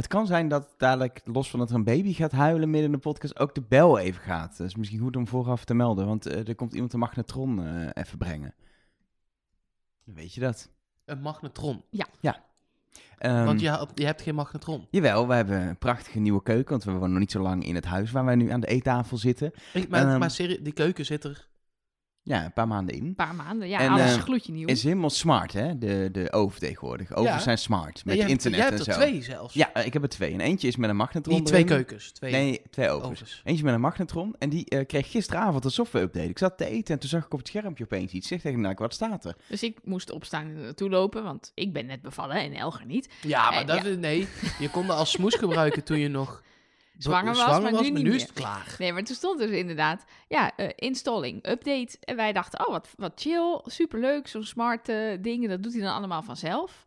Het kan zijn dat dadelijk, los van dat er een baby gaat huilen midden in de podcast, ook de bel even gaat. Dat is misschien goed om vooraf te melden, want eh, er komt iemand de magnetron eh, even brengen. Dan weet je dat. Een magnetron. Ehm, Want je, je hebt geen magnetron. Jawel, we hebben een prachtige nieuwe keuken, want we wonen nog niet zo lang in het huis waar wij nu aan de eettafel zitten. Ik, maar, Ehm, maar serie, die keuken zit er. Ja, een paar maanden in. Een paar maanden. Ja, En, alles is gloedje nieuw. Is helemaal smart, hè? De, de oven tegenwoordig. Ovens Ja. zijn smart, Ja, met jij hebt- internet jij en hebt er zo. twee zelfs. Ja, eh, ik heb er twee. En eentje is met een magnetron Niet twee keukens. Twee Nee, twee ovens. ovens. Eentje met een magnetron. En die eh, kreeg gisteravond een software-update. Ik zat te eten en toen zag ik op het schermpje opeens iets. Ik zeg tegen Nak, wat staat er? Dus ik moest opstaan en er naartoe lopen, want ik ben net bevallen en Elger niet. Ja, maar dat, nee. Je kon dat als smoes gebruiken toen je nog Zwanger was, maar nu niet maar nu is meer. het klaar. Nee, maar toen stond dus inderdaad, ja, eh, installing, update. En wij dachten, oh, wat, wat chill, superleuk, zo'n smart eh, ding. Dat doet hij dan allemaal vanzelf.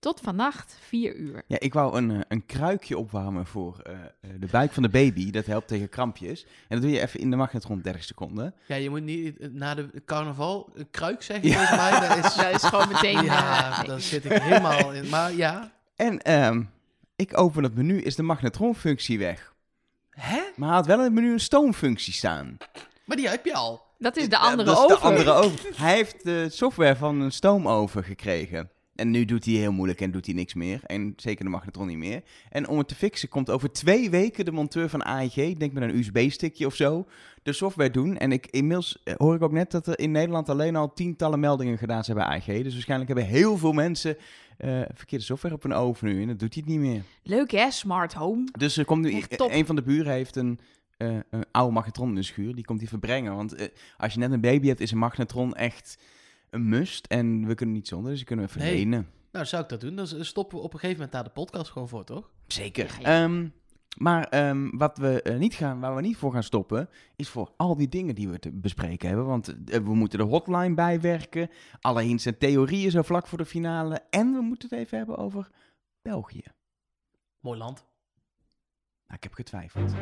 Tot vannacht, vier uur. Ja, ik wou een, eh, een kruikje opwarmen voor eh, eh, de buik van de baby. Dat helpt tegen krampjes. En dat doe je even in de magnetron 30 seconden. Ja, je moet niet na de carnaval een kruik zeggen volgens mij. Dat is, Dat is gewoon meteen... ja, nee. daar zit ik helemaal in. Maar ja, En ehm, ik open het menu, is de magnetronfunctie weg. hè? Maar hij had wel in het menu een stoomfunctie staan. Maar die heb je al. Dat is de andere dat is oven. de andere oven. Hij heeft de software van een stoomoven gekregen. En nu doet hij heel moeilijk en doet hij niks meer. En zeker de magnetron niet meer. En om het te fixen komt over twee weken de monteur van AEG, ik denk met een USB-stickje of zo, de software doen. En ik, inmiddels eh, hoor ik ook net dat er in Nederland alleen al tientallen meldingen gedaan zijn bij AEG. Dus waarschijnlijk hebben heel veel mensen eh, verkeerde software op een oven nu. En dat doet hij het niet meer. Leuk hè, smart home. Dus er komt nu, Echt top. een van de buren heeft een, eh, een oude magnetron in de schuur. Die komt hij verbrengen. Want eh, als je net een baby hebt, is een magnetron echt een must. En we kunnen niet zonder, dus die kunnen we even Nee. lenen. Nou, zou ik dat doen. Dan stoppen we op een gegeven moment daar de podcast gewoon voor, toch? Zeker. Ja, ja. Ehm, maar ehm, wat we, eh, niet gaan, waar we niet voor gaan stoppen, is voor al die dingen die we te bespreken hebben. Want eh, we moeten de hotline bijwerken. Alle hints en theorieën zo vlak voor de finale. En we moeten het even hebben over België. Mooi land. Nou, ik heb getwijfeld.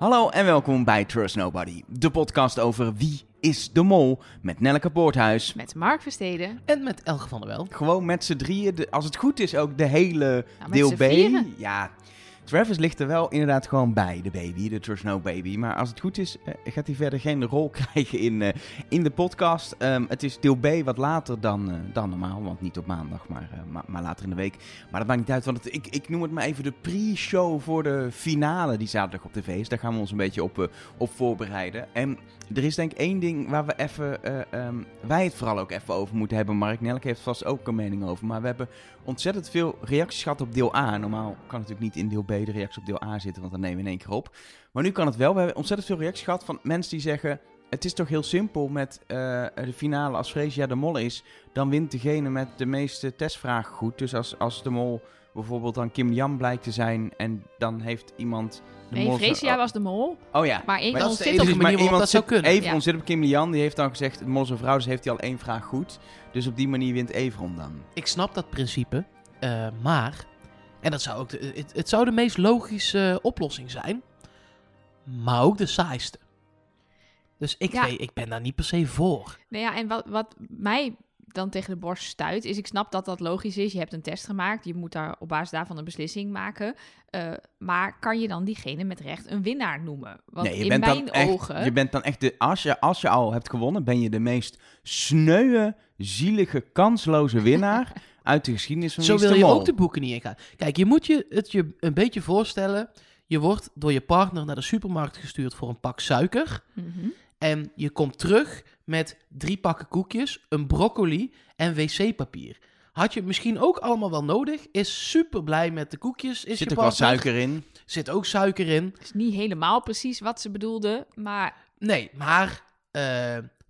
Hallo en welkom bij Trust Nobody, de podcast over wie is de mol met Nelleke Poorthuis. Met Mark Versteden. En met Elge van der Wel. Gewoon met z'n drieën, de- als het goed is ook de hele Nou, deel B. vieren. Ja, Travis ligt er wel inderdaad gewoon bij, de baby, de Trust No Baby. Maar als het goed is, eh, gaat hij verder geen rol krijgen in, eh, in de podcast. Ehm, het is deel B wat later dan, eh, dan normaal, want niet op maandag, maar, maar, maar later in de week. Maar dat maakt niet uit, want ik, ik noem het maar even de pre-show voor de finale die zaterdag op tv is. Daar gaan we ons een beetje op, op voorbereiden. En er is denk ik één ding waar we even, eh, ehm, wij het vooral ook even over moeten hebben. Mark Nelk heeft vast ook een mening over. Maar we hebben ontzettend veel reacties gehad op deel A. Normaal kan natuurlijk niet in deel B de reacties op deel A zitten, want dan nemen we in één keer op. Maar nu kan het wel. We hebben ontzettend veel reacties gehad van mensen die zeggen... Het is toch heel simpel met eh, de finale als Freesia de mol is... dan wint degene met de meeste testvragen goed. Dus als, als de mol bijvoorbeeld dan Kim Jan blijkt te zijn... en dan heeft iemand... De Nee, Freesia was de mol. Oh ja. Maar één ons zit op een manier waarop dat zou kunnen. Evron Ja. zit op Kim Lian, die heeft dan gezegd... het mol is een vrouw, dus heeft hij al één vraag goed. Dus op die manier wint Evron dan. Ik snap dat principe, eh, maar... En dat zou ook de, het, het zou de meest logische oplossing zijn. Maar ook de saaiste. Dus ik, Ja. weet, ik ben daar niet per se voor. Nou ja, en wat, wat mij dan tegen de borst stuit, is ik snap dat dat logisch is. Je hebt een test gemaakt, je moet daar op basis daarvan een beslissing maken. Eh, maar kan je dan diegene met recht een winnaar noemen? Want nee, je in bent mijn dan echt. Je bent dan echt de, als, je, als je al hebt gewonnen, ben je de meest sneuwe, zielige, kansloze winnaar uit de geschiedenis van Zo wil je Mol. ook de boeken niet ingaan. Kijk, je moet je het je een beetje voorstellen. Je wordt door je partner naar de supermarkt gestuurd voor een pak suiker. Mhm. En je komt terug met drie pakken koekjes, een broccoli en wc-papier. Had je het misschien ook allemaal wel nodig? Is super blij met de koekjes. Is Zit er wel partner. suiker in? Zit ook suiker in. is niet helemaal precies wat ze bedoelde, maar Nee, maar, eh,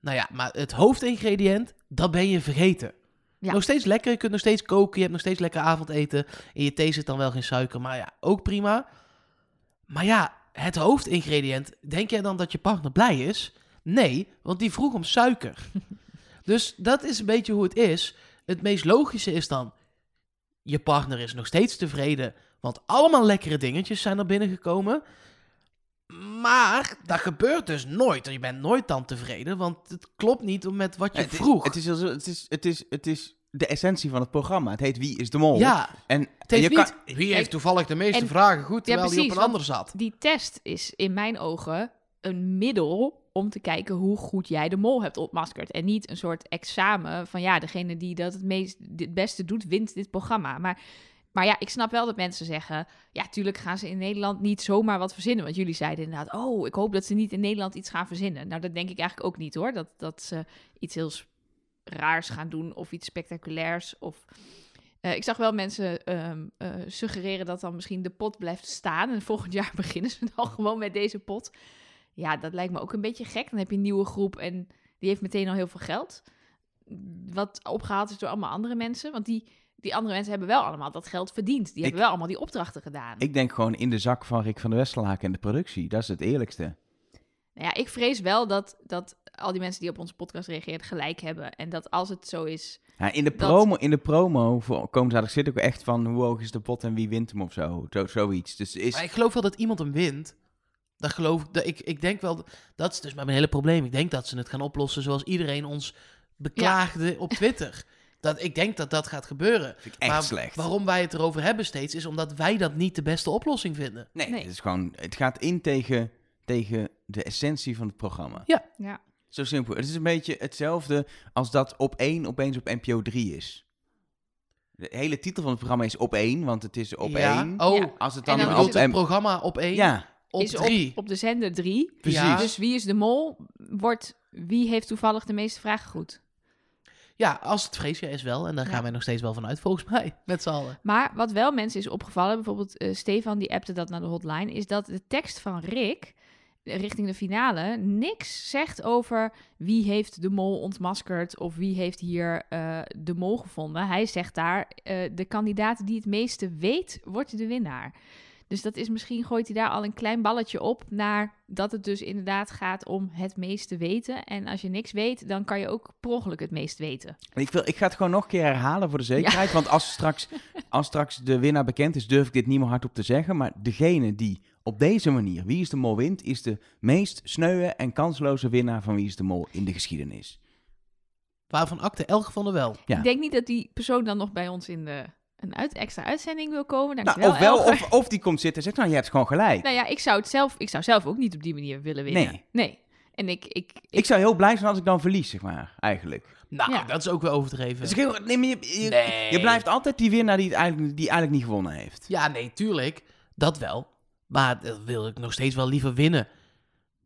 nou ja, maar het hoofdingrediënt, dat ben je vergeten. Ja. Nog steeds lekker, je kunt nog steeds koken, je hebt nog steeds lekker avondeten. In je thee zit dan wel geen suiker, maar ja, ook prima. Maar ja, het hoofdingrediënt, denk jij dan dat je partner blij is? Nee, want die vroeg om suiker. dus dat is een beetje hoe het is. Het meest logische is dan, je partner is nog steeds tevreden, want allemaal lekkere dingetjes zijn er binnengekomen. Maar dat gebeurt dus nooit. Je bent nooit dan tevreden, want het klopt niet met wat je Het is- vroeg. Het is, het, is, het, is, het is de essentie van het programma. Het heet Wie is de Mol? ja, En je kan-. Wie heeft toevallig de meeste en- vragen goed, Ja, terwijl die op een ander zat? Die test is in mijn ogen een middel om te kijken hoe goed jij de mol hebt ontmaskerd. En niet een soort examen van ja, degene die dat het, meest, het beste doet, wint dit programma. Maar, maar ja, ik snap wel dat mensen zeggen... ja, tuurlijk gaan ze in Nederland niet zomaar wat verzinnen. Want jullie zeiden inderdaad... oh, ik hoop dat ze niet in Nederland iets gaan verzinnen. Nou, dat denk ik eigenlijk ook niet hoor. Dat, dat ze iets heel raars gaan doen of iets spectaculairs. Of... Eh, ik zag wel mensen ehm, eh, suggereren dat dan misschien de pot blijft staan. En volgend jaar beginnen ze dan gewoon met deze pot. Ja, dat lijkt me ook een beetje gek. Dan heb je een nieuwe groep en die heeft meteen al heel veel geld. Wat opgehaald is door allemaal andere mensen. Want die, die andere mensen hebben wel allemaal dat geld verdiend. Die hebben wel allemaal die opdrachten gedaan. Ik denk gewoon in de zak van Rick van der Westerlaken en de productie. Dat is het eerlijkste. Nou ja, ik vrees wel dat, dat al die mensen die op onze podcast reageerden gelijk hebben. En dat als het zo is... Ja, in, de Dat- promo, in de promo voor komende zaterdag zit ook echt van hoe hoog is de pot en wie wint hem of zo. zo zoiets. Dus is, Maar ik geloof wel dat iemand hem wint. Dat geloof ik. dat- Ik, ik denk wel, dat is dus mijn hele probleem. Ik denk dat ze het gaan oplossen zoals iedereen ons beklaagde op Twitter. Dat, ik denk dat dat gaat gebeuren. vind ik echt maar slecht. waarom wij het erover hebben steeds, is omdat wij dat niet de beste oplossing vinden. Nee, Nee. Het, is gewoon, het gaat in tegen, tegen de essentie van het programma. Ja, Zo simpel. Het is een beetje hetzelfde als dat op 1 opeens op NPO 3 is. De hele titel van het programma is op 1, want het is op Ja. 1. Oh, Ja. Als het En dan, dan je is op het programma op één, Ja, op is drie. Op, op de zender 3. precies. Ja. Dus wie is de mol? Wordt wie heeft toevallig de meeste vragen goed? Ja, als het vreesjaar is wel. En daar Ja. gaan wij nog steeds wel van uit, volgens mij. Met z'n allen. Maar wat wel mensen is opgevallen, bijvoorbeeld eh, Stefan die appte dat naar de hotline, is dat de tekst van Rick eh, richting de finale niks zegt over wie heeft de mol ontmaskerd of wie heeft hier eh, de mol gevonden. Hij zegt daar, de kandidaat die het meeste weet, wordt de winnaar. Dus dat is misschien gooit hij daar al een klein balletje op naar dat het dus inderdaad gaat om het meeste weten. En als je niks weet, dan kan je ook per ongeluk het meest weten. Ik, wil, ik ga het gewoon nog een keer herhalen voor de zekerheid. Want als straks, als straks de winnaar bekend is, durf ik dit niet meer hardop te zeggen. Maar degene die op deze manier Wie is de Mol wint, is de meest sneuwe en kansloze winnaar van Wie is de Mol in de geschiedenis. Waarvan akte Elge van der Wel. Ja. Ik denk niet dat die persoon dan nog bij ons in de, een uit, extra uitzending wil komen. Nou, Dankjewel, of, of, of die komt zitten en zegt, nou, je hebt gewoon gelijk. Nou ja, ik zou het zelf, ik zou zelf ook niet op die manier willen winnen. Nee. En ik, ik, ik, Ik zou heel blij zijn als ik dan verlies, zeg maar, eigenlijk. Nou, Ja. dat is ook wel overdreven. Dus ik heel, nee, maar je, je, Nee. je blijft altijd die winnaar die, het eigenlijk, die eigenlijk niet gewonnen heeft. Ja, nee, tuurlijk. Dat wel. Maar dat wil ik nog steeds wel liever winnen.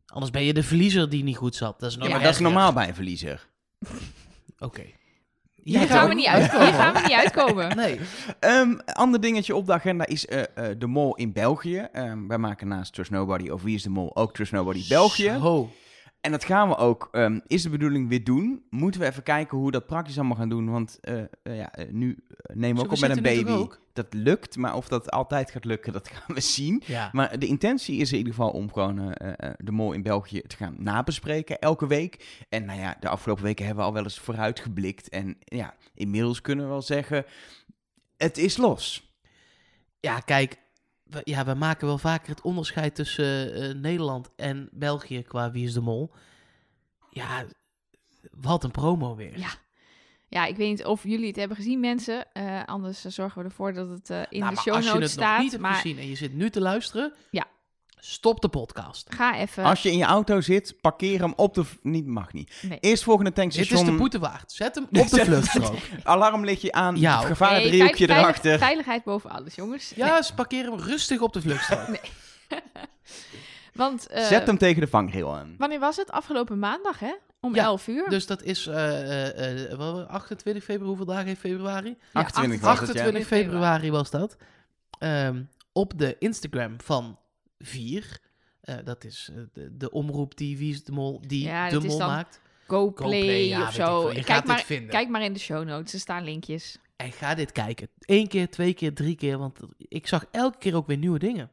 Anders ben je de verliezer die niet goed zat. Dat is Ja, maar dat is normaal bij een verliezer. Oké. Hier Ja, gaan we niet uitkomen. Hier gaan we niet uitkomen. Nee. Ehm ander dingetje op de agenda is eh, eh, de Mol in België. Ehm, wij maken naast Trust Nobody of Wie is de Mol ook Trust Nobody België. Zo. En dat gaan we ook, ehm, is de bedoeling weer doen. Moeten we even kijken hoe we dat praktisch allemaal gaan doen. Want eh, eh, ja, eh, nu nemen we ook op met een baby. Dat lukt, maar of dat altijd gaat lukken, dat gaan we zien. Ja. Maar de intentie is in ieder geval om gewoon de mol in België te gaan nabespreken elke week. En nou ja, de afgelopen weken hebben we al wel eens vooruitgeblikt. En ja, inmiddels kunnen we wel zeggen, het is los. Ja, kijk. We, ja, we maken wel vaker het onderscheid tussen eh, Nederland en België qua Wie is de Mol. Ja, wat een promo weer. Ja. Ja, ik weet niet of jullie het hebben gezien, mensen. Eh, anders zorgen we ervoor dat het eh, in Nou, de maar show als je notes het nog staat. niet hebt maar gezien en je zit nu te luisteren, Ja. Stop de podcast. ga even. Als je in je auto zit, parkeer hem op de... Niet, mag niet. Nee. Eerst volgende Dit tankstation. is de boete waard. Zet hem op de Zet- vluchtstrook. Alarmlichtje aan, Ja, Nee, gevaardriehoekje veilig- erachter. Veiligheid boven alles, jongens. Ja, ze parkeren hem rustig op de vluchtstrook. Nee. Want eh, Zet hem tegen de vangrail aan. wanneer was het? Afgelopen maandag, hè? Om Ja, 11 uur. Dus dat is eh, eh, eh, 28 februari. Hoeveel dagen heeft februari? Ja, 28 was het, ja. 28 februari was dat. Ehm, op de Instagram van 4. Eh, dat is eh, de, de omroep die Wie is de Mol, die Ja, de Mol maakt. GoPlay, GoPlay, ja, of zo. Je Kijk gaat dit maar, vinden. kijk maar in de show notes, er staan linkjes. En ga dit kijken. Eén keer, twee keer, drie keer. Want ik zag elke keer ook weer nieuwe dingen.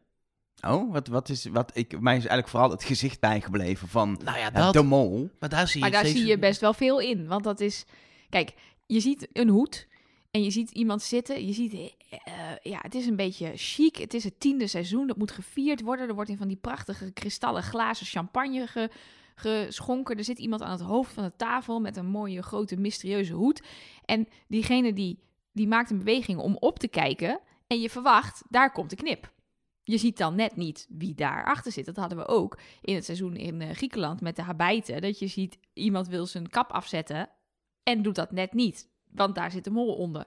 Oh, wat, wat is... Wat, ik, mij is eigenlijk vooral het gezicht bijgebleven van Nou ja, ja, dat. de mol. Maar daar zie je Maar daar steeds- zie je best wel veel in. Want dat is... Kijk, je ziet een hoed. En je ziet iemand zitten. Je ziet, eh, ja, het is een beetje chic. Het is het tiende seizoen. Dat moet gevierd worden. Er wordt in van die prachtige kristallen glazen champagne ge- geschonken. Er zit iemand aan het hoofd van de tafel met een mooie grote mysterieuze hoed. En diegene die, die maakt een beweging om op te kijken. En je verwacht, daar komt de knip. Je ziet dan net niet wie daarachter zit. Dat hadden we ook in het seizoen in eh, Griekenland met de habijten. Dat je ziet, iemand wil zijn kap afzetten en doet dat net niet. Want daar zit de mol onder.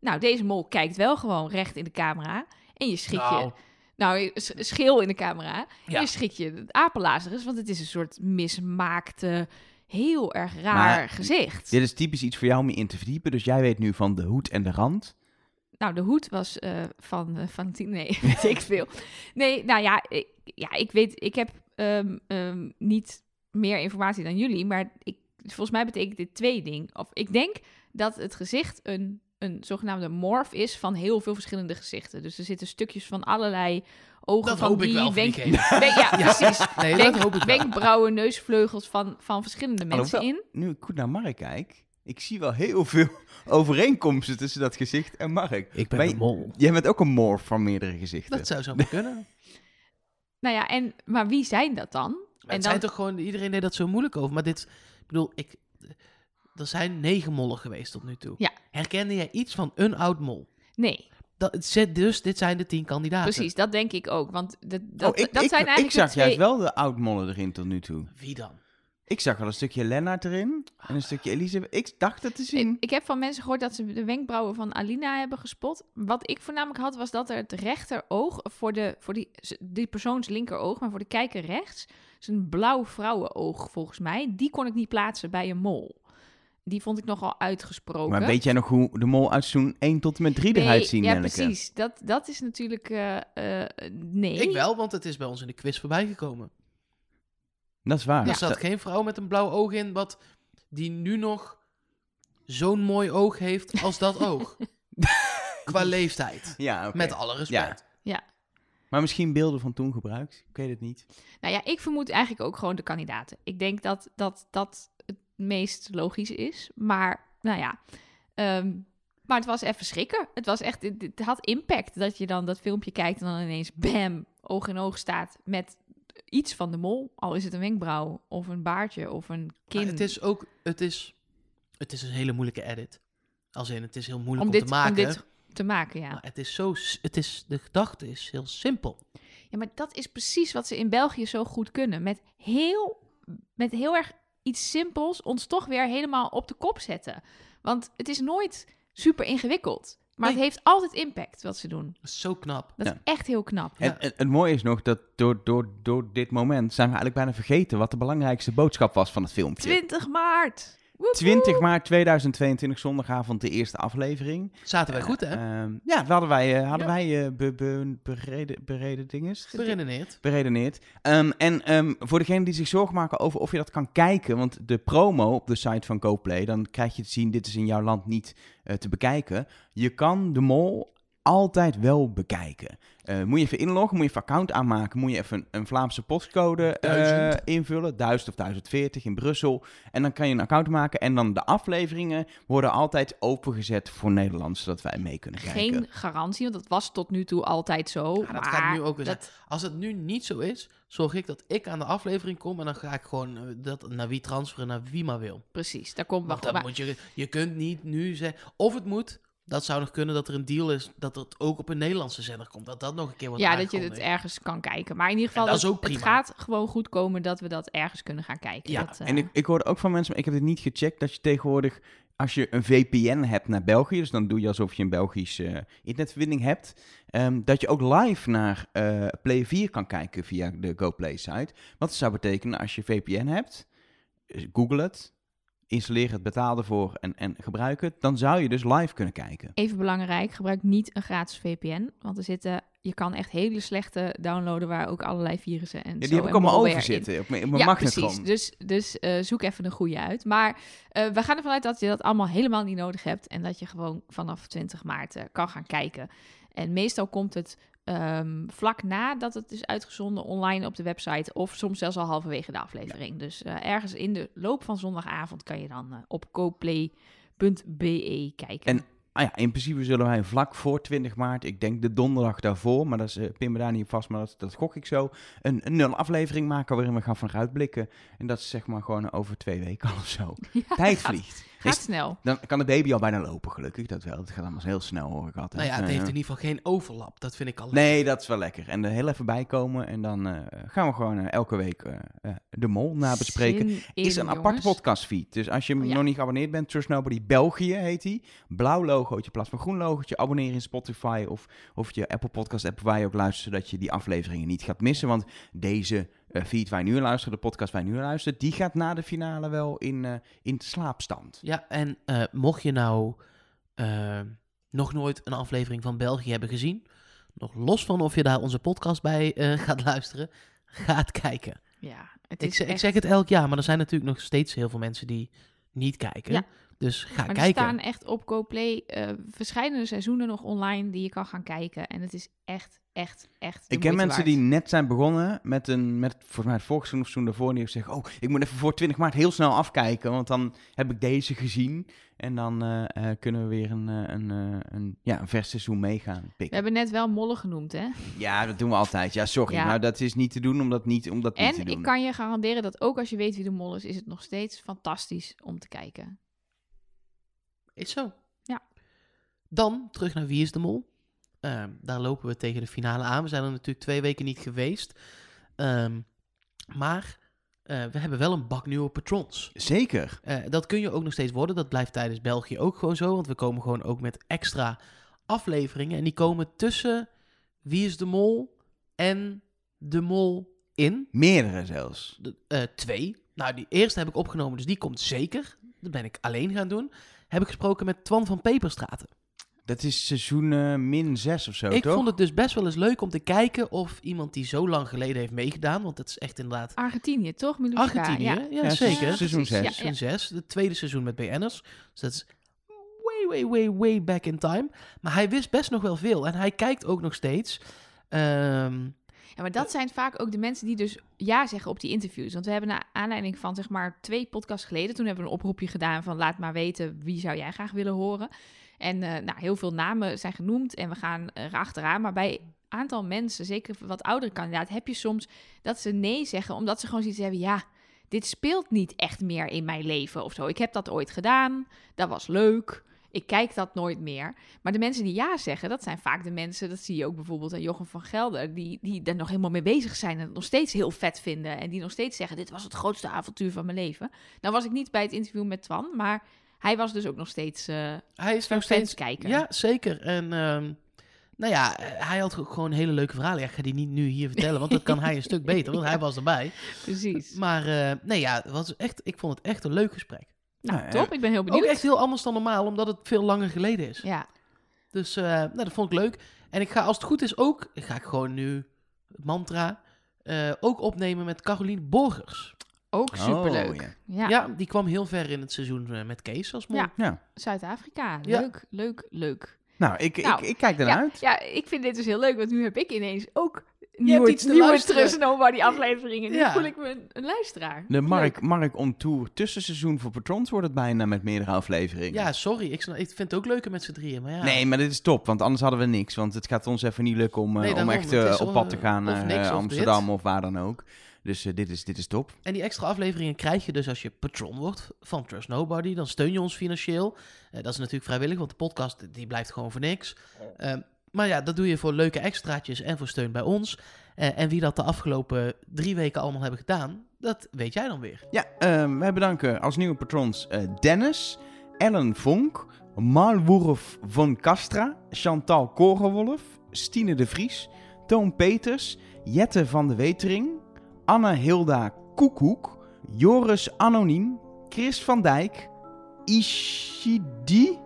Nou, deze mol kijkt wel gewoon recht in de camera. En je schrik je... Nou, Nou, s- schil in de camera. Ja. En je schrik je het. Want het is een soort mismaakte, heel erg raar Maar gezicht. Dit is typisch iets voor jou om je in te verdiepen. Dus jij weet nu van de hoed en de rand. Nou, de hoed was eh, van, eh, van tien. Nee, weet ik veel. Nee, nou ja, ik, ja, ik weet, ik heb ehm, ehm, niet meer informatie dan jullie, maar ik, volgens mij betekent dit twee dingen. Of ik denk dat het gezicht een, een zogenaamde morph is van heel veel verschillende gezichten. Dus er zitten stukjes van allerlei ogen Dat van hoop ik die, wel voor wenk- diegene. wenk- ja, precies. Nee, Wenk- dat hoop ik wel. wenkbrauwen, neusvleugels van, van verschillende mensen Alhoewel, in. Nu ik goed naar Mark kijk, ik zie wel heel veel overeenkomsten tussen dat gezicht en Mark. Ik ben een mol. Jij bent ook een morph van meerdere gezichten. Dat zou zo kunnen. Nou ja, en, maar wie zijn dat dan? Maar En het dan- zijn toch gewoon, iedereen deed dat zo moeilijk over. Maar dit, ik bedoel, ik, er zijn negen mollen geweest tot nu toe. Ja. Herkende jij iets van een oud mol? Nee, Dat, dus, dit zijn de tien kandidaten. precies, dat denk ik ook. Want dat, dat, oh, ik, dat ik, zijn eigenlijk ik zag twee... juist wel de oud-mollen erin tot nu toe. Wie dan? Ik zag wel een stukje Lennart erin en een stukje Elisabeth. Ik dacht het te zien. Ik, ik heb van mensen gehoord dat ze de wenkbrauwen van Alina hebben gespot. Wat ik voornamelijk had, was dat er het rechteroog voor, de, voor die, die persoons linkeroog, maar voor de kijker rechts, is een blauw vrouwenoog volgens mij. Die kon ik niet plaatsen bij een mol. Die vond ik nogal uitgesproken. Maar weet jij nog hoe de mol uit seizoen 1 tot en met 3 eruit zien, Ja, Nelleke? precies. Dat, dat is natuurlijk... eh, eh, nee. Ik wel, want het is bij ons in de quiz voorbij gekomen. Dat is waar. Er zat geen vrouw met een blauw oog in, wat die nu nog zo'n mooi oog heeft als dat oog. Qua leeftijd. Ja, oké. Met alle respect. Maar misschien beelden van toen gebruikt. Ik weet het niet. Nou ja, ik vermoed eigenlijk ook gewoon de kandidaten. Ik denk dat dat, dat meest logisch is. Maar, nou ja. ehm, maar het was even schrikken. Het was echt, het, had impact dat je dan dat filmpje kijkt en dan ineens bam, oog in oog staat met iets van de mol. Al is het een wenkbrauw of een baardje of een kin. Maar het is ook, het is, het is een hele moeilijke edit. Als in, het is heel moeilijk om om, dit, te maken. om dit te maken, ja. Maar het is zo, het is, de gedachte is heel simpel. Ja, maar dat is precies wat ze in België zo goed kunnen. Met heel, met heel erg iets simpels ons toch weer helemaal op de kop zetten. Want het is nooit super ingewikkeld. Maar Nee. het heeft altijd impact wat ze doen. Dat is zo knap. Dat Ja. is echt heel knap. Ja. En, en het mooie is nog dat door, door, door dit moment zijn we eigenlijk bijna vergeten wat de belangrijkste boodschap was van het filmpje. 20 maart! Woep, 20 maart 2022, zondagavond, de eerste aflevering. Zaten wij goed, hè? Ehm, ja, hadden wij, eh, hadden Ja. wij eh, be, be- bereden, bereden dinges? Beredeneerd. beredeneerd. Ehm, en ehm, voor degenen die zich zorgen maken over of je dat kan kijken, want de promo op de site van GoPlay, dan krijg je te zien, dit is in jouw land niet eh, te bekijken. Je kan de mol altijd wel bekijken. Eh, moet je even inloggen, moet je even account aanmaken, moet je even een, een Vlaamse postcode eh, Duizend. invullen, 1000 of 1040 in Brussel. En dan kan je een account maken en dan de afleveringen worden altijd opengezet voor Nederland, zodat wij mee kunnen kijken. Geen garantie, want dat was tot nu toe altijd zo. Ja, dat maar gaat nu ook weer dat- Als het nu niet zo is, zorg ik dat ik aan de aflevering kom en dan ga ik gewoon eh, dat naar wie transferen, naar wie maar wil. Precies, daar komt dan maar- moet je, je kunt niet nu zeggen, of het moet, dat zou nog kunnen dat er een deal is dat het ook op een Nederlandse zender komt. Dat dat nog een keer wordt Ja, dat je het ergens kan kijken. Maar in ieder geval, dat het- het gaat gewoon goed komen dat we dat ergens kunnen gaan kijken. Ja, Dat, eh, En ik, ik hoorde ook van mensen, maar ik heb het niet gecheckt, dat je tegenwoordig, als je een VPN hebt naar België, dus dan doe je alsof je een Belgische internetverbinding hebt, ehm, dat je ook live naar eh, Play 4 kan kijken via de GoPlay site. Wat zou betekenen als je VPN hebt, eh, google het, installeer het, betaal ervoor en, en gebruik het, dan zou je dus live kunnen kijken. Even belangrijk, gebruik niet een gratis VPN. Want er zitten, je kan echt hele slechte downloaden waar ook allerlei virussen en Ja, zo die heb ik allemaal over in. zitten op mijn, op mijn Ja, magnetron. precies. Dus, dus eh, zoek even een goede uit. Maar eh, we gaan ervan uit dat je dat allemaal helemaal niet nodig hebt. En dat je gewoon vanaf 20 maart eh, kan gaan kijken. En meestal komt het ehm, vlak nadat het is uitgezonden online op de website. Of soms zelfs al halverwege de aflevering. Dus eh, ergens in de loop van zondagavond kan je dan eh, op coplay.be kijken. En ah ja, in principe zullen wij vlak voor 20 maart, ik denk de donderdag daarvoor, maar dat is, eh, pin me daar niet op vast, maar dat, dat gok ik zo, een, een nul aflevering maken waarin we gaan vooruitblikken. En dat is zeg maar gewoon over twee weken of zo. Ja, Tijd gaat- vliegt. Gaat Is- snel. Dan kan de baby al bijna lopen, gelukkig. Dat wel. Het gaat allemaal heel snel, hoor ik altijd. Nou ja, het heeft in ieder geval geen overlap. Dat vind ik al Nee, dat is wel lekker. En er heel even bij komen. En dan eh, gaan we gewoon eh, elke week de mol nabespreken. Zin in, is een aparte jongens. podcastfeed. Dus als je Oh, ja. nog niet geabonneerd bent, Trust Nobody België heet die. Blauw logootje in plaats van groen logootje. Abonneer in Spotify of, of je Apple Podcast app waar je ook luistert, zodat je die afleveringen niet gaat missen. Want deze eh, feed waar je nu luistert, de podcast waar je nu luistert, die gaat na de finale wel in, eh, in slaapstand. Ja, en eh, mocht je nou nog nooit een aflevering van België hebben gezien, nog los van of je daar onze podcast bij eh, gaat luisteren, ga het kijken. Ja, het Ik, is zeg- ik echt- zeg het elk jaar, maar er zijn natuurlijk nog steeds heel veel mensen die niet kijken. Ja. Dus ga Maar er kijken. staan echt op GoPlay eh verschillende seizoenen nog online die je kan gaan kijken. En het is echt, echt, echt Ik ken mensen waard. die net zijn begonnen met een, met volgens mij het vorige seizoen of seizoen daarvoor, die zeggen, oh, ik moet even voor 20 maart heel snel afkijken, want dan heb ik deze gezien en dan eh, eh, kunnen we weer een, eh, een, eh, een, ja, een vers seizoen meegaan We pikken. hebben net wel mollen genoemd, hè? Ja, dat doen we altijd. Ja, sorry, Ja. maar dat is niet te doen om dat niet, om dat niet te En doen. ik kan je garanderen dat ook als je weet wie de mol is, is het nog steeds fantastisch om te kijken. Is zo. Ja. Dan terug naar Wie is de Mol. Ehm, daar lopen we tegen de finale aan. We zijn er natuurlijk twee weken niet geweest. Ehm, maar eh, we hebben wel een bak nieuwe patrons. Zeker. Eh, dat kun je ook nog steeds worden. Dat blijft tijdens België ook gewoon zo. Want we komen gewoon ook met extra afleveringen. En die komen tussen Wie is de Mol en De Mol in. Meerdere zelfs. De, eh, twee. Nou, die eerste heb ik opgenomen, dus die komt zeker. Dat ben ik alleen gaan doen. Heb ik gesproken met Twan van Peperstraten. Dat is seizoen eh, min 6 of zo, ik toch? vond het dus best wel eens leuk om te kijken of iemand die zo lang geleden heeft meegedaan. Want het is echt inderdaad Argentinië, toch? Miluska? Argentinië. Ja, Ja. Ja, zeker. seizoen precies. 6. Ja, Seizoen 6. Het tweede seizoen met BN'ers. Dus dat is way, way, way, way back in time. Maar hij wist best nog wel veel. En hij kijkt ook nog steeds. Ehm, Ja, maar dat zijn vaak ook de mensen die dus ja zeggen op die interviews. Want we hebben naar aanleiding van zeg maar twee podcasts geleden... toen hebben we een oproepje gedaan van laat maar weten... wie zou jij graag willen horen. En eh, nou, heel veel namen zijn genoemd en we gaan er achteraan. Maar bij een aantal mensen, zeker wat oudere kandidaten... heb je soms dat ze nee zeggen omdat ze gewoon zoiets hebben... ja, dit speelt niet echt meer in mijn leven of zo. Ik heb dat ooit gedaan, dat was leuk... Ik kijk dat nooit meer. Maar de mensen die ja zeggen, dat zijn vaak de mensen, dat zie je ook bijvoorbeeld aan Jochem van Gelder, die, die daar nog helemaal mee bezig zijn en het nog steeds heel vet vinden. En die nog steeds zeggen, dit was het grootste avontuur van mijn leven. Nou was ik niet bij het interview met Twan, maar hij was dus ook nog steeds eh hij is nog steeds... kijker. Ja, zeker. En ehm, nou ja, eh, hij had ook gewoon hele leuke verhalen. Ja, ik ga die niet nu hier vertellen, want dat kan hij een stuk beter, want hij was erbij. Precies. Maar eh, nee, ja, was echt, ik vond het echt een leuk gesprek. Nou, top. Ik ben heel Ook benieuwd. echt heel anders dan normaal, omdat het veel langer geleden is. Ja, Dus eh, nou, dat vond ik leuk. En ik ga, als het goed is, ook, ga ik gewoon nu het mantra eh, ook opnemen met Caroline Borgers. ook Oh, superleuk. ja. ja. Ja. die kwam heel ver in het seizoen eh, met Kees als mol. Ja. Ja. Zuid-Afrika. Ja. Leuk, leuk, leuk. Nou, ik, Nou, ik, ik kijk ernaar Ja, uit. ja, ik vind dit dus heel leuk, want nu heb ik ineens ook nieuwe, iets nieuwe. Trust Nobody afleveringen. Nu Ja. voel ik me een, een luisteraar. De Mark, Leuk. Mark on Tour tussenseizoen voor patrons wordt het bijna met meerdere afleveringen. Ja, sorry. Ik, vind het ook leuker met z'n drieën. Maar ja. Nee, maar dit is top, want anders hadden we niks. Want het gaat ons even niet lukken om, eh, Nee, om daarom. echt eh, op pad te gaan of naar Amsterdam dit. of waar dan ook. Dus eh, dit, is, dit is top. En die extra afleveringen krijg je dus als je patron wordt van Trust Nobody. Dan steun je ons financieel. Eh, dat is natuurlijk vrijwillig, want de podcast die blijft gewoon voor niks. Ehm, maar ja, dat doe je voor leuke extraatjes en voor steun bij ons. Eh, en wie dat de afgelopen drie weken allemaal hebben gedaan, dat weet jij dan weer. Ja, eh, wij bedanken als nieuwe patrons eh, Dennis, Ellen Vonk, Malwoerf van Castra, Chantal Korenwolf, Stine de Vries, Toon Peters, Jette van de Wetering, Anne Hilda Koekoek, Joris Anoniem, Chris van Dijk, Ishidi,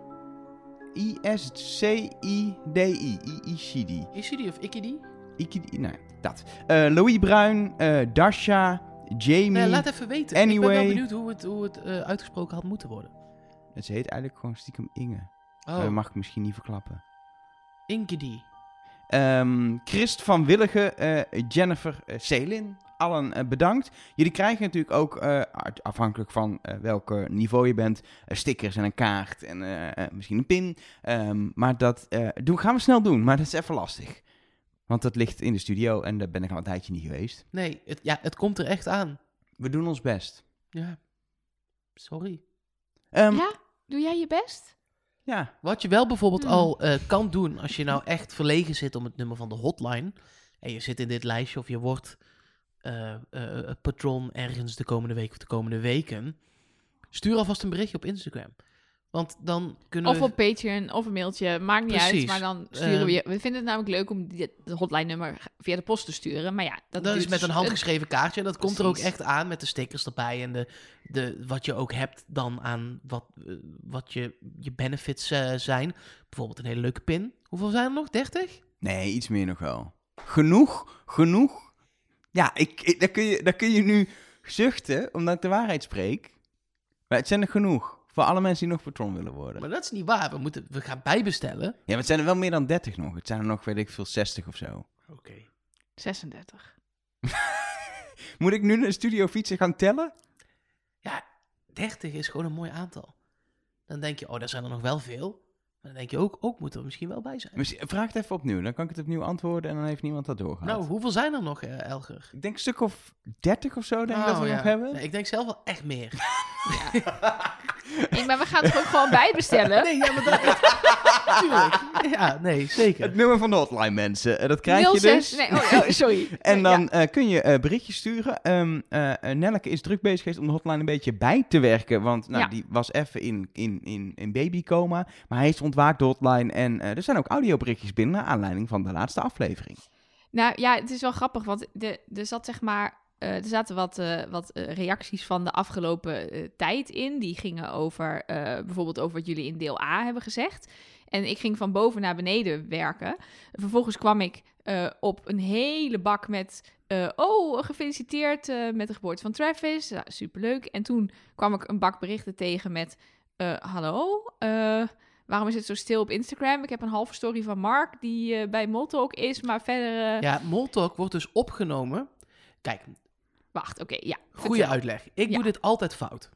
I-S-C-I-D-I, I- Ishidi. Is die of ik die? Ikidi, nou, dat. Eh, Louis Bruin, eh, Dasha, Jamie. Nee, laat even weten. Ik ben Anyway. wel benieuwd hoe het, hoe het eh, uitgesproken had moeten worden. En Ze heet eigenlijk gewoon stiekem Inge. Oh, Dat mag ik misschien niet verklappen. Inkedy. Ehm, Christ van Willigen, eh, Jennifer eh, Selin, allen eh, bedankt. Jullie krijgen natuurlijk ook, eh, uit- afhankelijk van eh welke niveau je bent, stickers en een kaart en misschien een pin. Ehm, maar dat eh, doen, gaan we snel doen, maar dat is even lastig. Want dat ligt in de studio en daar ben ik al een tijdje niet geweest. Nee, het, ja, het komt er echt aan. We doen ons best. Ja. Sorry. Ehm, Ja? Doe jij je best? ja. Wat je wel bijvoorbeeld Hmm. al eh, kan doen als je nou echt verlegen zit om het nummer van de hotline. En je zit in dit lijstje of je wordt eh, eh, patron ergens de komende week of de komende weken. Stuur alvast een berichtje op Instagram. Want dan kunnen Of we... op Patreon, of een mailtje. Maakt niet uit, maar dan sturen we je... We vinden het namelijk leuk om dit de hotline-nummer via de post te sturen. Maar ja, dat, Dat is met een handgeschreven kaartje. Dat komt er ook echt aan met de stickers erbij. En de, de, wat je ook hebt dan aan wat, eh, wat je, je benefits eh, zijn. Bijvoorbeeld een hele leuke pin. Hoeveel zijn er nog? 30? Nee, iets meer nog wel. Genoeg, genoeg. Ja, ik, ik, daar, kun je, daar kun je nu zuchten, omdat ik de waarheid spreek. Maar het zijn er genoeg. Voor alle mensen die nog patron willen worden. Maar dat is niet waar. We, moeten, we gaan bijbestellen. Ja, maar het zijn er wel meer dan 30 nog. Het zijn er nog, weet ik veel, 60 of zo. Oké. 36. Moet ik nu naar de studio fietsen gaan tellen? Ja, 30 is gewoon een mooi aantal. Dan denk je, oh, daar zijn er nog wel veel. Maar dan denk je ook, ook moet er misschien wel bij zijn. Misschien- Vraag het even opnieuw, dan kan ik het opnieuw antwoorden en dan heeft niemand dat doorgehad. Nou, hoeveel zijn er nog, eh, Elger? Ik denk een stuk of 30 of zo, denk ik dat we Oh, ja. nog hebben. Nee, ik denk zelf wel echt meer. Nee, maar we gaan het ook gewoon bijbestellen. Nee, ja, maar dat... Tuurlijk. Ja, nee, zeker. Het nummer van de hotline, mensen. Eh, dat krijg je 06 dus. Nee, oh, oh, sorry. En dan Ja. eh, kun je eh, berichtjes sturen. Ehm eh, eh, Nelleke is druk bezig geweest om de hotline een beetje bij te werken. Want nou, Ja. die was even in, in, in, in babycoma. Maar hij is ontwaakt, de hotline. En er zijn ook audioberichtjes binnen naar aanleiding van de laatste aflevering. Nou ja, het is wel grappig, want de, er zat zeg maar. Eh, er zaten wat, eh, wat eh, reacties van de afgelopen tijd in. Die gingen over bijvoorbeeld over wat jullie in deel A hebben gezegd. En ik ging van boven naar beneden werken. Vervolgens kwam ik op een hele bak met. oh, gefeliciteerd met de geboorte van Travis. Ja, superleuk. En toen kwam ik een bak berichten tegen met. hallo, waarom is het zo stil op Instagram? Ik heb een halve story van Mark die bij Moltalk is, maar verder. Ja, Moltalk wordt dus opgenomen. Kijk, Wacht, oké, ja. goede vertel. uitleg. Ik Ja. doe dit altijd fout.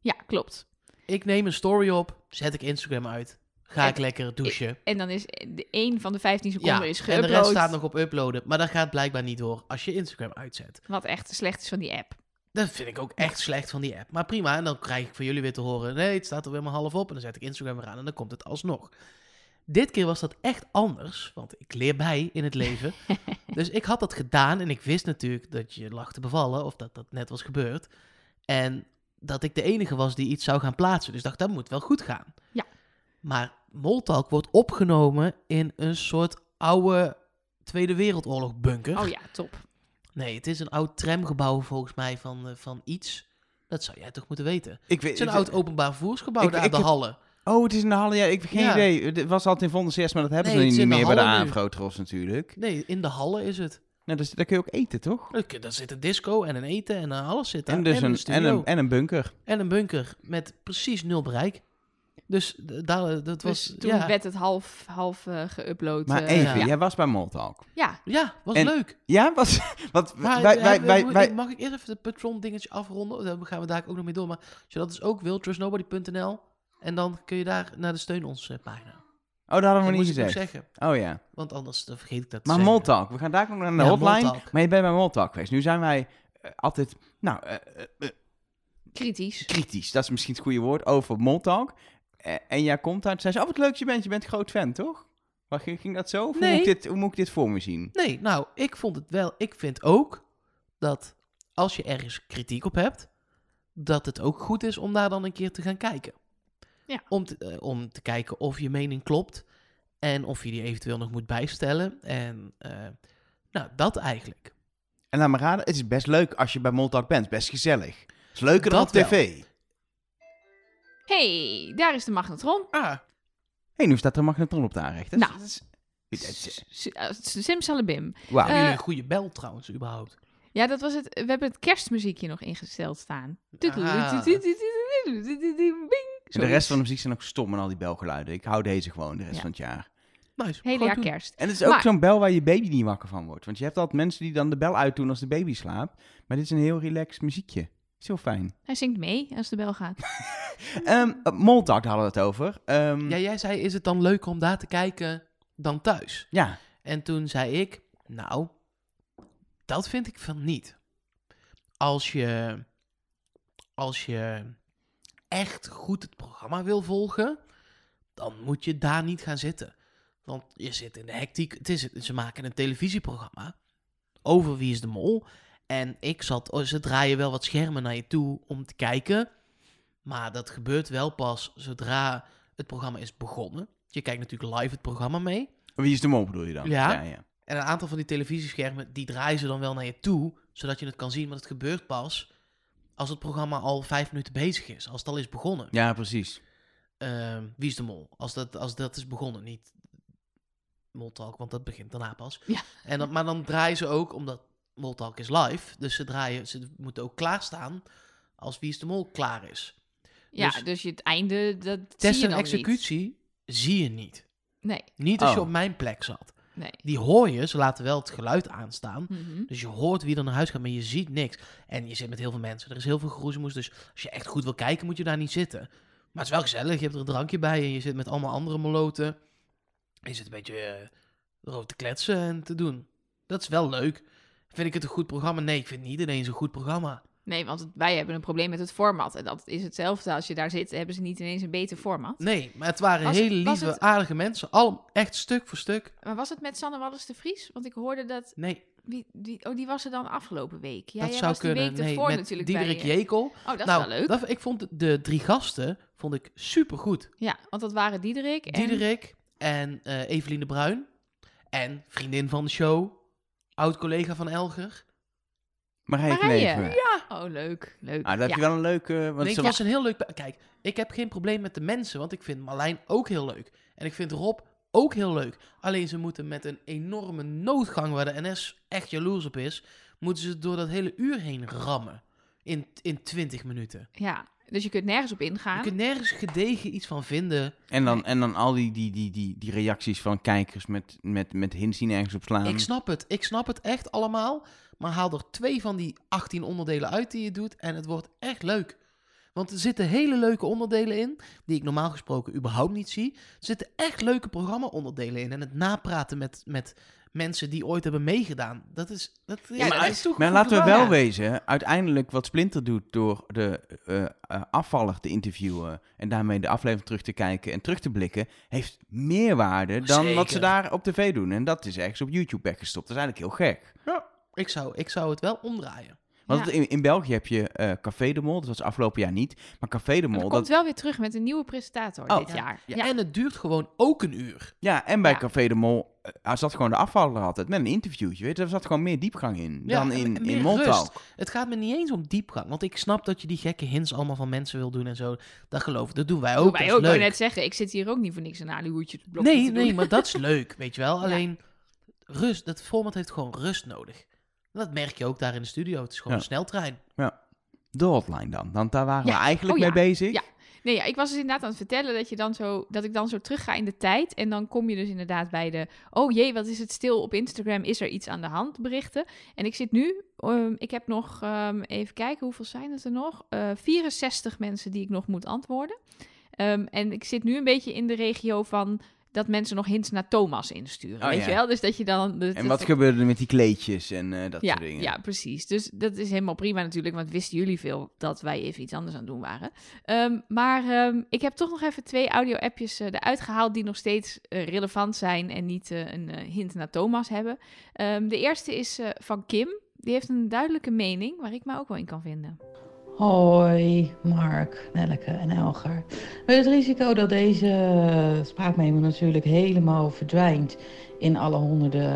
Ja, klopt. Ik neem een story op, zet ik Instagram uit, ga En- ik lekker douchen. En dan is de een van de 15 seconden Ja, is en geüpload. de rest staat nog op uploaden. Maar dat gaat blijkbaar niet door als je Instagram uitzet. Wat echt slecht is van die app. Dat vind ik ook echt slecht van die app. Maar prima, en dan krijg ik van jullie weer te horen... nee, het staat er weer maar half op. En dan zet ik Instagram weer aan en dan komt het alsnog. Dit keer was dat echt anders, want ik leer bij in het leven. dus ik had dat gedaan en ik wist natuurlijk dat je lag te bevallen... of dat dat net was gebeurd. En dat ik de enige was die iets zou gaan plaatsen. Dus ik dacht, dat moet wel goed gaan. Ja. Maar Moltalk wordt opgenomen in een soort oude Tweede Wereldoorlog bunker. Oh ja, top. Nee, het is een oud tramgebouw volgens mij van, eh, van iets. Dat zou jij toch moeten weten. Ik weet, Het is een oud openbaar vervoersgebouw Ik- daar aan ik de heb- hallen. Oh, het is in de Halle. Ja, ik heb geen Ja. idee. Het was altijd in Vondel CS, maar dat hebben Nee, ze niet meer bij de. Aanvrotros natuurlijk. Nee, in de hallen is het. Nou, dus, daar kun je ook eten, toch? Daar zit een disco en een eten en een alles zit daar. En dus een, en, studio. een, en een bunker. En een bunker met precies nul bereik. Dus daar, dat was... Dus toen ja, werd het half, half eh geüpload. Maar eh, even, ja. jij was bij Moltalk. ja, ja, was En- leuk. Ja, was... Wat, Maar wij, wij, wij, wij, mag ik eerst even het patron dingetje afronden? Daar gaan we daar ook nog mee door. Maar als je dat dus ook wil, trustnobody.nl. En dan kun je daar naar de steun ons pagina. Oh, dat hadden we niet nog gezegd. zeggen. Oh ja. Want anders dan vergeet ik dat te Maar. Moltalk, we gaan daar ook naar de Ja, hotline. Moltalk. Maar je bent bij Moltalk geweest. Nu zijn wij eh, altijd, nou, eh, eh, kritisch. kritisch. Dat is misschien het goede woord over Moltalk. En jij komt uit, zei ze, oh wat leuk je bent, je bent groot fan, toch? Maar ging, ging dat zo? Of hoe, Nee. moet ik dit, hoe moet ik dit voor me zien? Nee, nou, ik vond het wel. Ik vind ook dat als je ergens kritiek op hebt, dat het ook goed is om daar dan een keer te gaan kijken. Ja. Om te, eh, om te kijken of je mening klopt en of je die eventueel nog moet bijstellen. En eh, nou, dat eigenlijk. En laat me raden, het is best leuk als je bij Moltalk bent. Best gezellig. Het is leuker dan op tv. hey, daar is de magnetron. Ah, Hé, hey, nu staat er een magnetron op de aanrecht. Dat is- Nou. dat is- dat is- S- Simsalabim. Wauw. hebben Eh, jullie een goede bel trouwens, überhaupt? Ja, dat was het. We hebben het kerstmuziekje nog ingesteld staan. Ah. En de rest van de muziek zijn ook stom en al die belgeluiden. Ik hou deze gewoon de rest Ja. van het jaar. Nice. Hele jaar kerst. En het is ook Maar- zo'n bel waar je baby niet wakker van wordt. Want je hebt altijd mensen die dan de bel uitdoen als de baby slaapt. Maar dit is een heel relaxed muziekje. Is heel fijn. Hij zingt mee als de bel gaat. Ehm uh, Moltak daar hadden we het over. Ehm, Ja, jij zei, is het dan leuker om daar te kijken dan thuis? ja. En toen zei ik, nou, dat vind ik van niet. Als je, als je echt goed het programma wil volgen, dan moet je daar niet gaan zitten. Want je zit in de hectiek. Het is, ze maken een televisieprogramma over Wie is de Mol. En ik zat, oh, ze draaien wel wat schermen naar je toe om te kijken. Maar dat gebeurt wel pas zodra het programma is begonnen. Je kijkt natuurlijk live het programma mee. Wie is de mol bedoel je dan? Ja. ja, ja. En een aantal van die televisieschermen, die draaien ze dan wel naar je toe, zodat je het kan zien. Maar het gebeurt pas als het programma al vijf minuten bezig is. Als het al is begonnen. Ja, precies. Ehm, Wie is de mol? Als dat, als dat is begonnen, niet Moltalk, want dat begint daarna pas. Ja. En dan, maar dan draaien ze ook, omdat Moltalk is live, dus ze draaien, ze moeten ook klaarstaan als Wie is de mol klaar is. Ja, Dus- dus, je het einde, dat zie Test je en executie zie je niet. niet. Nee, Niet als je Oh. op mijn plek zat. Nee. Die hoor je, ze laten wel het geluid aanstaan. Mhm. Dus je hoort wie er naar huis gaat, maar je ziet niks. En je zit met heel veel mensen. Er is heel veel geroezemoes. Dus als je echt goed wil kijken, moet je daar niet zitten. Maar het is wel gezellig. Je hebt er een drankje bij en je zit met allemaal andere moloten. En je zit een beetje erover te kletsen en te doen. Dat is wel leuk. Vind ik het een goed programma? Nee, ik vind het niet ineens een goed programma. Nee, want wij hebben een probleem met het format. En dat is hetzelfde als je daar zit, hebben ze niet ineens een beter format. Nee, maar het waren Was- hele lieve, het- aardige mensen. Al echt stuk voor stuk. Maar was het met Sanne Wallis de Vries? Want ik hoorde dat... Nee, Wie, die, oh, die was er dan afgelopen week. Ja, dat jij zou was kunnen. week Nee, ervoor met natuurlijk Diederik bij... eh, Jekel. Oh, dat is nou, wel leuk. dat- ik vond de, drie gasten vond ik super goed. Ja, want dat waren Diederik en... Diederik en eh Evelien de Bruin. En vriendin van de show, oud-collega van Elger. Marije Marije. Kneven. Oh, leuk. Leuk. Ah, heb ja. je wel een leuke... Want Nee, ze- het was een heel leuk... Kijk, ik heb geen probleem met de mensen, want ik vind Marlijn ook heel leuk. En ik vind Rob ook heel leuk. Alleen ze moeten met een enorme noodgang waar de NS echt jaloers op is, moeten ze door dat hele uur heen rammen. In, in 20 minuten. Ja, dus je kunt nergens op ingaan. Je kunt nergens gedegen iets van vinden. En dan, en dan al die, die, die, die, die reacties van kijkers met, met, met hints die nergens op slaan. Ik snap het. Ik snap het echt allemaal. Maar haal er twee van die 18 onderdelen uit die je doet. En het wordt echt leuk. Want er zitten hele leuke onderdelen in. Die ik normaal gesproken überhaupt niet zie. Er zitten echt leuke programma-onderdelen in. En het napraten met, met mensen die ooit hebben meegedaan. Dat is. Dat, ja, maar- dat is toch Maar laten we wel wezen, uiteindelijk wat Splinter doet door de eh, eh, afvaller te interviewen en daarmee de aflevering terug te kijken en terug te blikken, heeft meer waarde dan wat ze daar op tv doen. En dat is ergens op YouTube weggestopt. Dat is eigenlijk heel gek. Ik zou, ik zou het wel omdraaien. Want Ja. in, in België heb je eh, Café de Mol, dat was afgelopen jaar niet. Maar Café de Mol, er komt dat, wel weer terug met een nieuwe presentator Oh, dit ja. jaar. Ja, Ja, En het duurt gewoon ook een uur. ja, en bij Ja. Café de Mol, eh, hij zat gewoon de afvaller altijd met een interviewtje. Weet je, er zat gewoon meer diepgang in Ja, dan in, in rust. Het gaat me niet eens om diepgang. Want ik snap dat je die gekke hints allemaal van mensen wil doen en zo. Dat geloof ik. Dat doen wij ook. Doen dat wij is ook. Leuk. net zeggen, ik zit hier ook niet voor niks een Hollywoodje Nee, te doen. nee, maar dat is leuk, weet je wel. Ja. Alleen, rust, dat format heeft gewoon rust nodig. En dat merk je ook daar in de studio. Het is gewoon Ja. een sneltrein. De hotline dan, want daar waren Ja. we eigenlijk Oh, ja. mee bezig. Ja. Nee, ja, ik was dus inderdaad aan het vertellen dat, je dan zo, dat ik dan zo terug ga in de tijd. En dan kom je dus inderdaad bij de... Oh jee, wat is het stil op Instagram? Is er iets aan de hand? Berichten. En ik zit nu... ehm, ik heb nog... ehm, even kijken, hoeveel zijn het er nog? Eh 64 mensen die ik nog moet antwoorden. Ehm, en ik zit nu een beetje in de regio van... Dat mensen nog hints naar Thomas insturen. Oh, weet ja. je wel? Dus dat je dan... En dat- wat gebeurde er met die kleedjes en eh, dat ja, soort dingen? ja, precies. Dus dat is helemaal prima natuurlijk, want wisten jullie veel dat wij even iets anders aan het doen waren. Ehm, maar ehm, ik heb toch nog even twee audio-appjes eh, eruit gehaald die nog steeds eh, relevant zijn en niet een hint naar Thomas hebben. Ehm, de eerste is van Kim. Die heeft een duidelijke mening waar ik me ook wel in kan vinden. Hoi, Mark, Nelleke en Elgar. Met het risico dat deze spraakmemo natuurlijk helemaal verdwijnt in alle honderden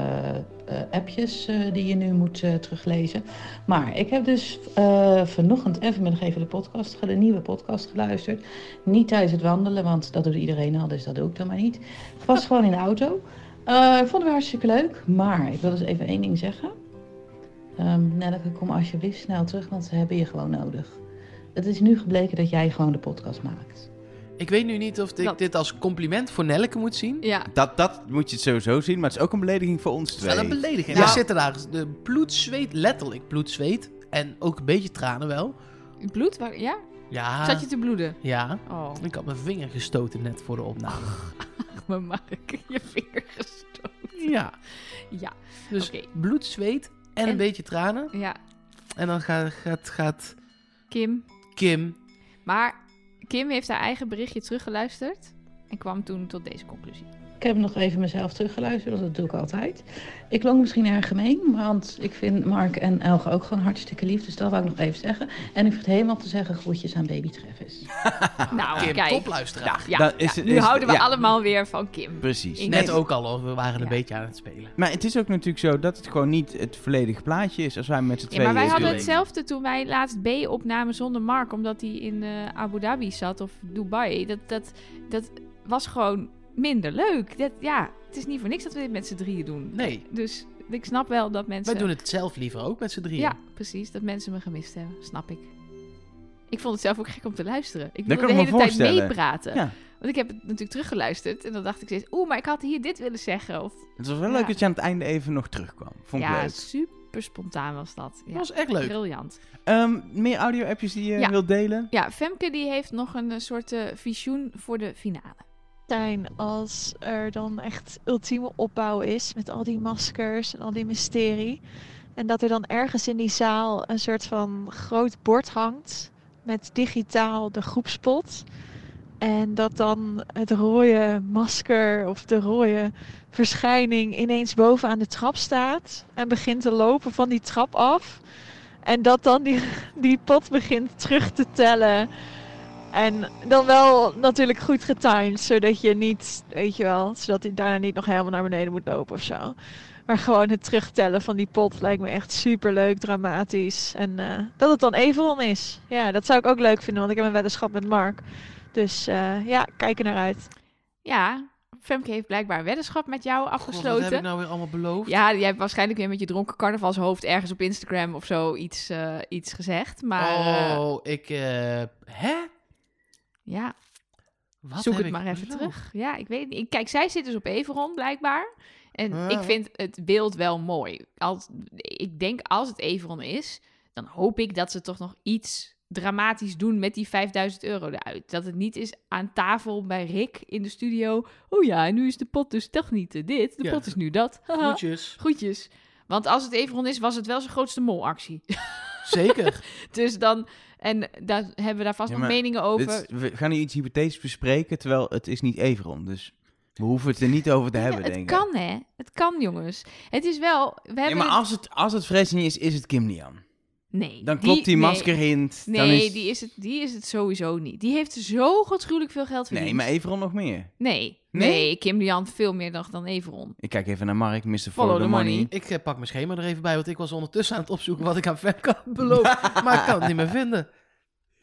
eh, appjes eh, die je nu moet eh, teruglezen. Maar ik heb dus eh, vanochtend en vanmiddag even de podcast, de nieuwe podcast geluisterd. Niet tijdens het wandelen, want dat doet iedereen al, dus dat doe ik dan maar niet. Het was gewoon in de auto. Ik vond het hartstikke leuk, maar ik wil dus even één ding zeggen. Ehm Nelleke, kom alsjeblieft snel terug, want ze hebben je gewoon nodig. Het is nu gebleken dat jij gewoon de podcast maakt. Ik weet nu niet of ik Dat- dit als compliment voor Nelleke moet zien. Ja, Dat, dat moet je het sowieso zien, maar het is ook een belediging voor ons Het is twee. wel een belediging. Wij zitten daar, de bloed, zweet, letterlijk bloed, zweet. En ook een beetje tranen wel. bloed? Waar- Ja? Ja. Zat je te bloeden? Ja. Oh, Ik had mijn vinger gestoten net voor de opname. mijn Mark, je vinger gestoten. Ja. Ja, Dus Oké. bloed, zweet en, En- een beetje tranen. ja, En dan gaat, gaat, gaat Kim. Kim... Maar Kim heeft haar eigen berichtje teruggeluisterd en kwam toen tot deze conclusie. Ik heb nog even mezelf teruggeluisterd, want dat doe ik altijd. Ik klonk misschien erg gemeen, want ik vind Mark en Elge ook gewoon hartstikke lief. Dus dat wou ik nog even zeggen. En ik vergeet helemaal te zeggen groetjes aan baby Travis. Nou, Kim, kijk. topluisteraar. Ja, Dat ja, is- nu is- houden we ja. allemaal weer van Kim. Precies. Ik- Net ook al, hoor. we waren een Ja. beetje aan het spelen. Maar het is ook natuurlijk zo dat het gewoon niet het volledige plaatje is als wij met z'n Ja, tweeën... maar wij hadden hetzelfde toen wij laatst B opnamen zonder Mark, omdat hij in eh, Abu Dhabi zat of Dubai. Dat, dat, dat was gewoon minder leuk. Dat, ja, het is niet voor niks dat we dit met z'n drieën doen. Nee, Dus ik snap wel dat mensen... wij doen het zelf liever ook met z'n drieën. Ja, precies. Dat mensen me gemist hebben. Snap ik. Ik vond het zelf ook gek om te luisteren. Ik wilde de hele tijd meepraten. Ja. Want ik heb het natuurlijk teruggeluisterd. En dan dacht ik steeds... Oeh, maar ik had hier dit willen zeggen. Of, Het was wel Ja. leuk dat je aan het einde even nog terugkwam. Vond ik ja, leuk. super spontaan was dat. Ja, Dat was echt leuk. briljant. Ehm, meer audio-appjes die je Ja. wilt delen? Ja, Femke die heeft nog een eh, soort eh, visioen voor de finale. Als er dan echt ultieme opbouw is met al die maskers en al die mysterie. En dat er dan ergens in die zaal een soort van groot bord hangt met digitaal de groepspot. En dat dan het rode masker of de rode verschijning ineens bovenaan de trap staat en begint te lopen van die trap af. En dat dan die, die pot begint terug te tellen. En dan wel natuurlijk goed getimed, zodat je niet, weet je wel, zodat hij daarna niet nog helemaal naar beneden moet lopen of zo. Maar gewoon het terugtellen van die pot lijkt me echt super leuk, dramatisch. En eh, dat het dan Everon is. Ja, dat zou ik ook leuk vinden, want ik heb een weddenschap met Mark. Dus eh, ja, kijk er naar uit. Ja, Femke heeft blijkbaar een weddenschap met jou God, afgesloten. wat heb ik nou weer allemaal beloofd? Ja, jij hebt waarschijnlijk weer met je dronken carnavalshoofd ergens op Instagram of zo iets, eh, iets gezegd. Maar Oh, ik... eh, hè? Ja, Wat zoek het maar even terug. Ja, ik weet niet. Kijk, zij zit dus op Everon blijkbaar. En Ah. ik vind het beeld wel mooi. Als, ik denk als het Everon is, dan hoop ik dat ze toch nog iets dramatisch doen met die 5000 euro eruit. Dat het niet is aan tafel bij Rick in de studio. Oh ja, en nu is de pot dus toch niet eh, dit. De Ja. pot is nu dat. Haha. Groetjes. Groetjes. Want als het Everon is, was het wel zijn grootste molactie. Zeker. Dus dan, en daar hebben we daar vast Ja, nog maar meningen over. Is- we gaan nu iets hypothetisch bespreken, terwijl het is niet Everon. Dus we hoeven het er niet over te Ja, hebben, het denk ik. kan, hè? Het kan, jongens. Het is wel. We Ja, hebben maar het- als het, als het Fresje niet is, is het Kim Lian. Nee. Dan klopt die nee. maskerhint. Nee, dan is... die, is het, die is het sowieso niet. Die heeft zo gruwelijk veel geld verdiend. Nee, maar Everon nog meer. Nee. Nee? Nee, Kim Lian veel meer dan, dan Everon. Ik kijk even naar Mark, Mr. Follow, Follow the the money. money. ik eh, pak mijn schema er even bij, want ik was ondertussen aan het opzoeken wat ik aan Femke had beloofd. maar ik kan het niet meer vinden.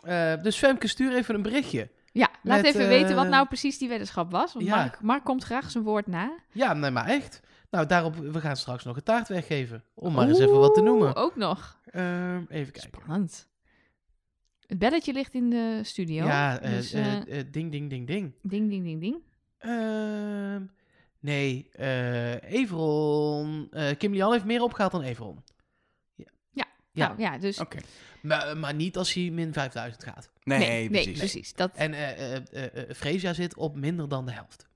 Eh, dus Femke, stuur even een berichtje. Ja, laat Met, even weten wat eh, nou precies die weddenschap was. Want ja. Mark, Mark komt graag zijn woord na. Ja, nee, maar echt. Nou, daarop, we gaan straks nog een taart weggeven. Om maar eens even wat te noemen. Oeh, Ook nog. Ehm, even kijken. Spannend. Het belletje ligt in de studio. Ja, eh, dus, eh, eh, ding, ding, ding, ding. ding, ding, ding, ding. Ehm, nee, eh Everon. eh Kim Lian heeft meer opgehaald dan Everon. Ja. Ja. ja. Nou, ja, dus... Oké. Maar, maar niet als hij min 5000 gaat. Nee, nee, nee, precies. precies. Dat, En eh eh eh, eh, Freesia zit op minder dan de helft.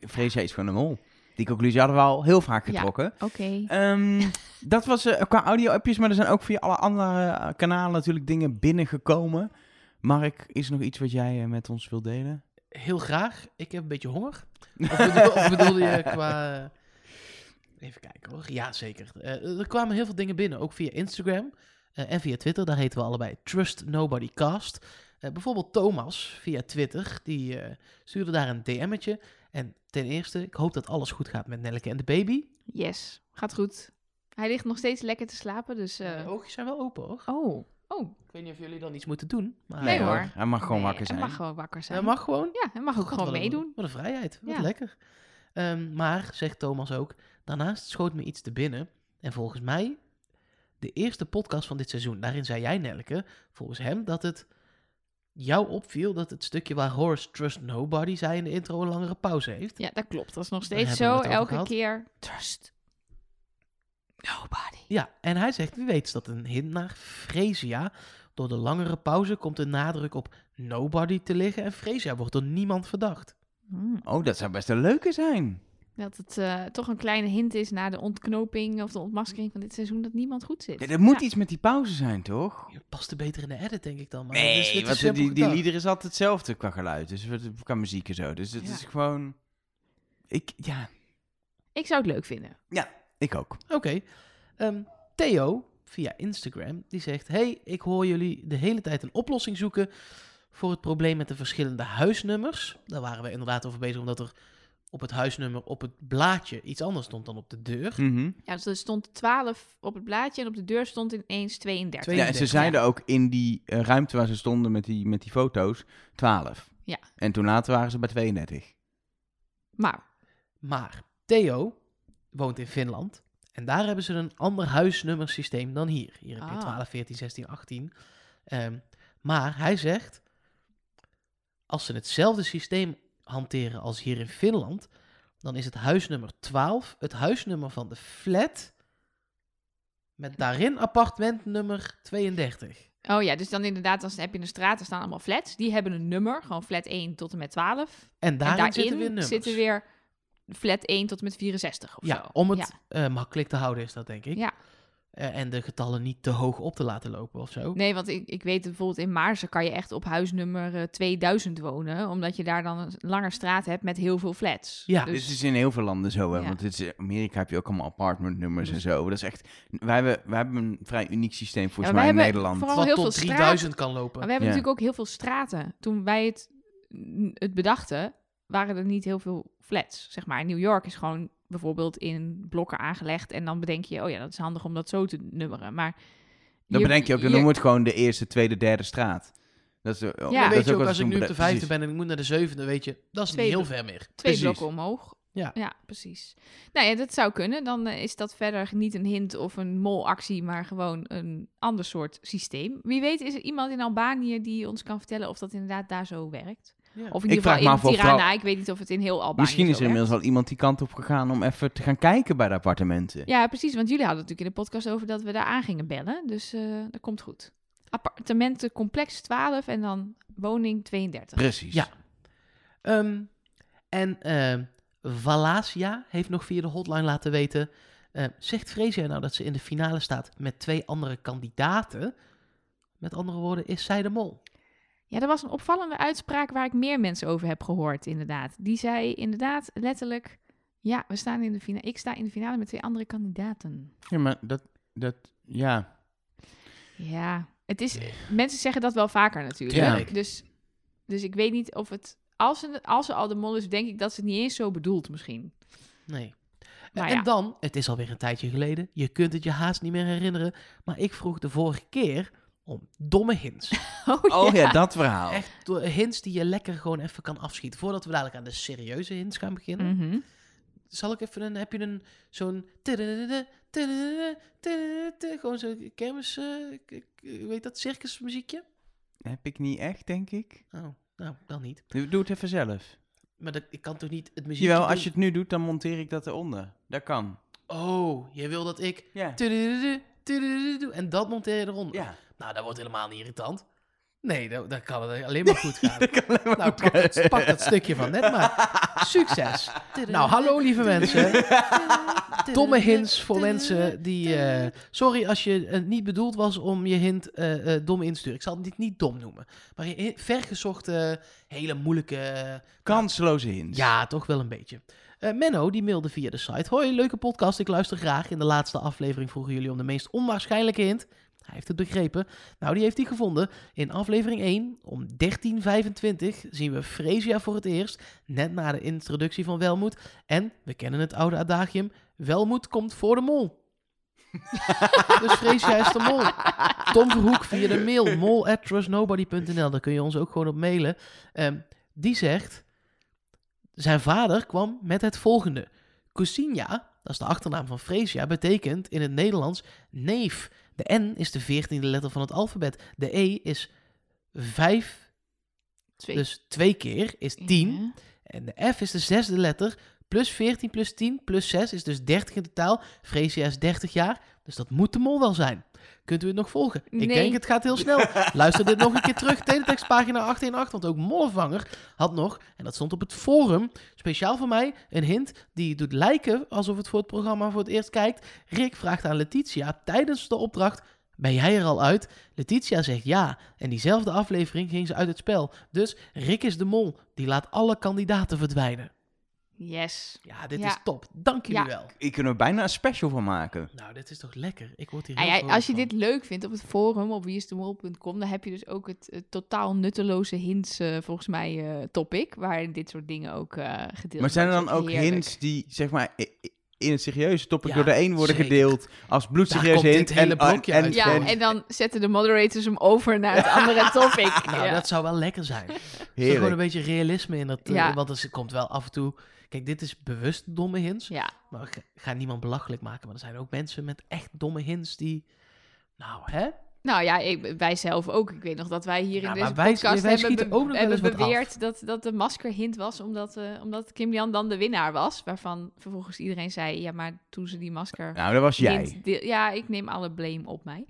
Freesia is gewoon een mol. Die conclusie hadden we al heel vaak Ja. getrokken. Oké. Ehm, dat was eh, qua audio-appjes, maar er zijn ook via alle andere eh, kanalen natuurlijk dingen binnengekomen. Mark, is er nog iets wat jij eh, met ons wilt delen? Heel graag. Ik heb een beetje honger. Of, bedoel, of bedoelde je qua... Even kijken hoor. Ja, zeker. Eh, er kwamen heel veel dingen binnen, ook via Instagram en via Twitter. Daar heten we allebei Trust Nobody Cast. Eh, bijvoorbeeld Thomas via Twitter, die eh, stuurde daar een DM'tje. En ten eerste, ik hoop dat alles goed gaat met Nelleke en de baby. Yes, gaat goed. Hij ligt nog steeds lekker te slapen, dus... eh, De oogjes zijn wel open hoor. Oh, oh. Ik weet niet of jullie dan iets moeten doen. Maar Nee, hoor. Hij mag gewoon Nee, wakker zijn. Hij mag gewoon wakker zijn. Hij mag gewoon. Ja, hij mag ook God, gewoon wat een- meedoen. Wat een vrijheid. Wat Ja. lekker. Ehm, maar, zegt Thomas ook, daarnaast schoot me iets te binnen. En volgens mij, de eerste podcast van dit seizoen, daarin zei jij, Nelke, volgens hem, dat het jou opviel dat het stukje waar Horace Trust Nobody zei in de intro een langere pauze heeft. Ja, dat klopt. Dat is nog steeds zo. Elke gehad. keer. Trust. Nobody. Ja, en hij zegt, wie weet is dat een hint naar Fresia. Door de langere pauze komt de nadruk op nobody te liggen en Fresia wordt door niemand verdacht. Hmm. Oh, dat zou best een leuke zijn. Dat het eh, toch een kleine hint is naar de ontknoping of de ontmaskering van dit seizoen dat niemand goed zit. Ja, er moet Ja. iets met die pauze zijn, toch? Je past er beter in de edit, denk ik dan. Maar Nee, is want die, die lieder is altijd hetzelfde qua geluid. Dus wat- qua muziek en zo. Dus het Ja. is gewoon... Ik, ja, Ik zou het leuk vinden. ik ook. Oké. Ehm, Theo, via Instagram, die zegt... Hey, ik hoor jullie de hele tijd een oplossing zoeken... voor het probleem met de verschillende huisnummers. Daar waren we inderdaad over bezig, omdat er op het huisnummer op het blaadje iets anders stond dan op de deur. Mhm. Ja, dus er stond 12 op het blaadje en op de deur stond ineens 32. Ja, en ze 32, zeiden ook in die eh, ruimte waar ze stonden met die, met die foto's 12. Ja. En toen later waren ze bij 32. Maar, Maar Theo woont in Finland. En daar hebben ze een ander huisnummersysteem dan hier. Hier heb je Ah. 12, 14, 16, 18. Ehm, maar hij zegt, als ze hetzelfde systeem hanteren als hier in Finland, dan is het huisnummer 12 het huisnummer van de flat met daarin appartementnummer 32. oh ja, dus dan inderdaad, dan heb je een straat, er staan allemaal flats. Die hebben een nummer, gewoon flat 1 tot en met 12. En en daarin, daarin zitten weer nummers. zitten weer flat 1 tot en met 64 of ja, zo. om het Ja. eh, makkelijk te houden is dat, denk ik. Ja. Eh, en de getallen niet te hoog op te laten lopen of zo. Nee, want ik, ik weet bijvoorbeeld in Maarsen kan je echt op huisnummer eh, 2000 wonen. Omdat je daar dan een langer straat hebt met heel veel flats. Ja. dus, Dit is in heel veel landen zo, hè? Ja. Want dit is, in Amerika heb je ook allemaal apartmentnummers en Dus- zo. Dat is echt... Wij hebben, wij hebben een vrij uniek systeem volgens Ja, mij in hebben Nederland. vooral- Wat heel tot veel 3000 kan lopen. maar we hebben Ja. natuurlijk ook heel veel straten. Toen wij het, het bedachten, waren er niet heel veel flats. Zeg maar, New York is gewoon bijvoorbeeld in blokken aangelegd. En dan bedenk je, oh ja, dat is handig om dat zo te nummeren. Maar Dan bedenk je ook, dan noemen we het gewoon de eerste, tweede, derde straat. Dat is, Ja. Dan dat weet is je ook, als ik nu op de vijfde precies. ben en ik moet naar de zevende, weet je, dat is Twee niet heel ver meer. Twee Precies. blokken omhoog. Ja. ja, precies. Nou ja, dat zou kunnen. Dan eh, is dat verder niet een hint of een molactie, maar gewoon een ander soort systeem. Wie weet is er iemand in Albanië die ons kan vertellen of dat inderdaad daar zo werkt. Ja. Of in Ik ieder vraag geval in Tirana. Ik weet niet of het in heel Albanië Misschien is er inmiddels al iemand die kant op gegaan om even te gaan kijken bij de appartementen. Ja, precies. Want jullie hadden natuurlijk in de podcast over dat we daar aan gingen bellen. Dus eh, dat komt goed. Appartementen complex 12 en dan woning 32. Precies. Ja. Ehm, en ehm Valasia heeft nog via de hotline laten weten... eh, zegt Freesia nou dat ze in de finale staat met twee andere kandidaten? Met andere woorden, is zij de mol? Ja, er was een opvallende uitspraak waar ik meer mensen over heb gehoord, inderdaad. Die zei inderdaad letterlijk... Ja, we staan in de finale. Ik sta in de finale met twee andere kandidaten. Ja, maar dat, dat, ja. Ja, het is, mensen zeggen dat wel vaker natuurlijk. Tuurlijk. Dus, dus ik weet niet of het... Als ze, als ze al de mol is, denk ik dat ze het niet eens zo bedoelt misschien. Nee. Maar en ja. dan, het is alweer een tijdje geleden, je kunt het je haast niet meer herinneren, maar ik vroeg de vorige keer om domme hints. Oh ja, dat verhaal. Echt hints die je lekker gewoon even kan afschieten. Voordat we dadelijk aan de serieuze hints gaan beginnen. Mhm. Zal ik even een, heb je een, zo'n, gewoon zo'n kermis, eh, hoe heet dat, circusmuziekje? Heb ik niet echt, denk ik. Oh, nou, dan niet. Doe het even zelf. Maar dat, ik kan toch niet het muziekje Jawel, als je het nu doet, dan monteer ik dat eronder. Dat kan. Oh, je wil dat ik... Ja. En dat monteer je eronder. Ja. Nou, dat wordt helemaal niet irritant. Nee, dan kan het alleen maar goed gaan. Dat kan alleen maar nou, goed pak dat, pak dat stukje van net maar. Succes. Nou, hallo lieve mensen. Domme hints voor mensen die... sorry als je het niet bedoeld was om je hint dom in te sturen. Ik zal dit niet dom noemen. Maar vergezochte, hele moeilijke... Kansloze hints. ja, toch wel een beetje. Menno, die mailde via de site. Hoi, leuke podcast, ik luister graag. In de laatste aflevering vroegen jullie om de meest onwaarschijnlijke hint. Hij heeft het begrepen. Nou, die heeft hij gevonden. In aflevering 1, om 13.25, zien we Fresia voor het eerst. Net na de introductie van Welmoed. En, we kennen het oude adagium, Welmoed komt voor de mol. dus Fresia is de mol. Tom Verhoek via de mail, mol at trustnobody.nl. Daar kun je ons ook gewoon op mailen. Ehm, die zegt... Zijn vader kwam met het volgende. Cousinha, dat is de achternaam van Freesia, betekent in het Nederlands neef. De N is de veertiende letter van het alfabet. De E is vijf Twee. Dus twee keer is 10. Ja. En de F is de zesde letter. Plus 14 plus 10 plus 6 is dus 30 in totaal. Freesia is 30 jaar. Dus dat moet de mol wel zijn. Kunt u het nog volgen? Ik denk het gaat heel snel. Luister dit nog een keer terug. Teletextpagina 818. Want ook Mollevanger had nog, en dat stond op het forum, speciaal voor mij, een hint die doet lijken alsof het voor het programma voor het eerst kijkt. Rick vraagt aan Letitia tijdens de opdracht, ben jij er al uit? Letitia zegt ja. En diezelfde aflevering ging ze uit het spel. Dus Rick is de mol. Die laat alle kandidaten verdwijnen. Yes. Ja, dit Ja. is top. Dank jullie Ja. wel. Ik kunnen er bijna een special van maken. Nou, dit is toch lekker. Ik word hier Ja, heel ja, vrolijk als je van. dit leuk vindt op het forum op wieisdemol.com, dan heb je dus ook het, het totaal nutteloze hints, eh, volgens mij, eh, topic, waarin dit soort dingen ook eh gedeeld Maar zijn er dan worden. ook Heerlijk. hints die, zeg maar, in het serieuze topic Ja, door de een worden zeker. gedeeld als bloedserieuze hint? blokje en, uit. Ja, en- en dan zetten de moderators hem over naar het andere topic. Nou, ja. dat zou wel lekker zijn. Er gewoon een beetje realisme in dat. eh, Ja. Want er komt wel af en toe... Kijk, dit is bewust domme hints. ja. Maar ik ga niemand belachelijk maken. Maar er zijn ook mensen met echt domme hints die... Nou, hè? Nou ja, ik, wij zelf ook. Ik weet nog dat wij hier Ja, in deze wij- podcast wij hebben, schieten be- ook nog wel hebben beweerd dat, dat de maskerhint was, omdat, eh, omdat Kim Jan dan de winnaar was. Waarvan vervolgens iedereen zei, ja, maar toen ze die masker... Nou, dat was jij. hint deel- ja, ik neem alle blame op mij.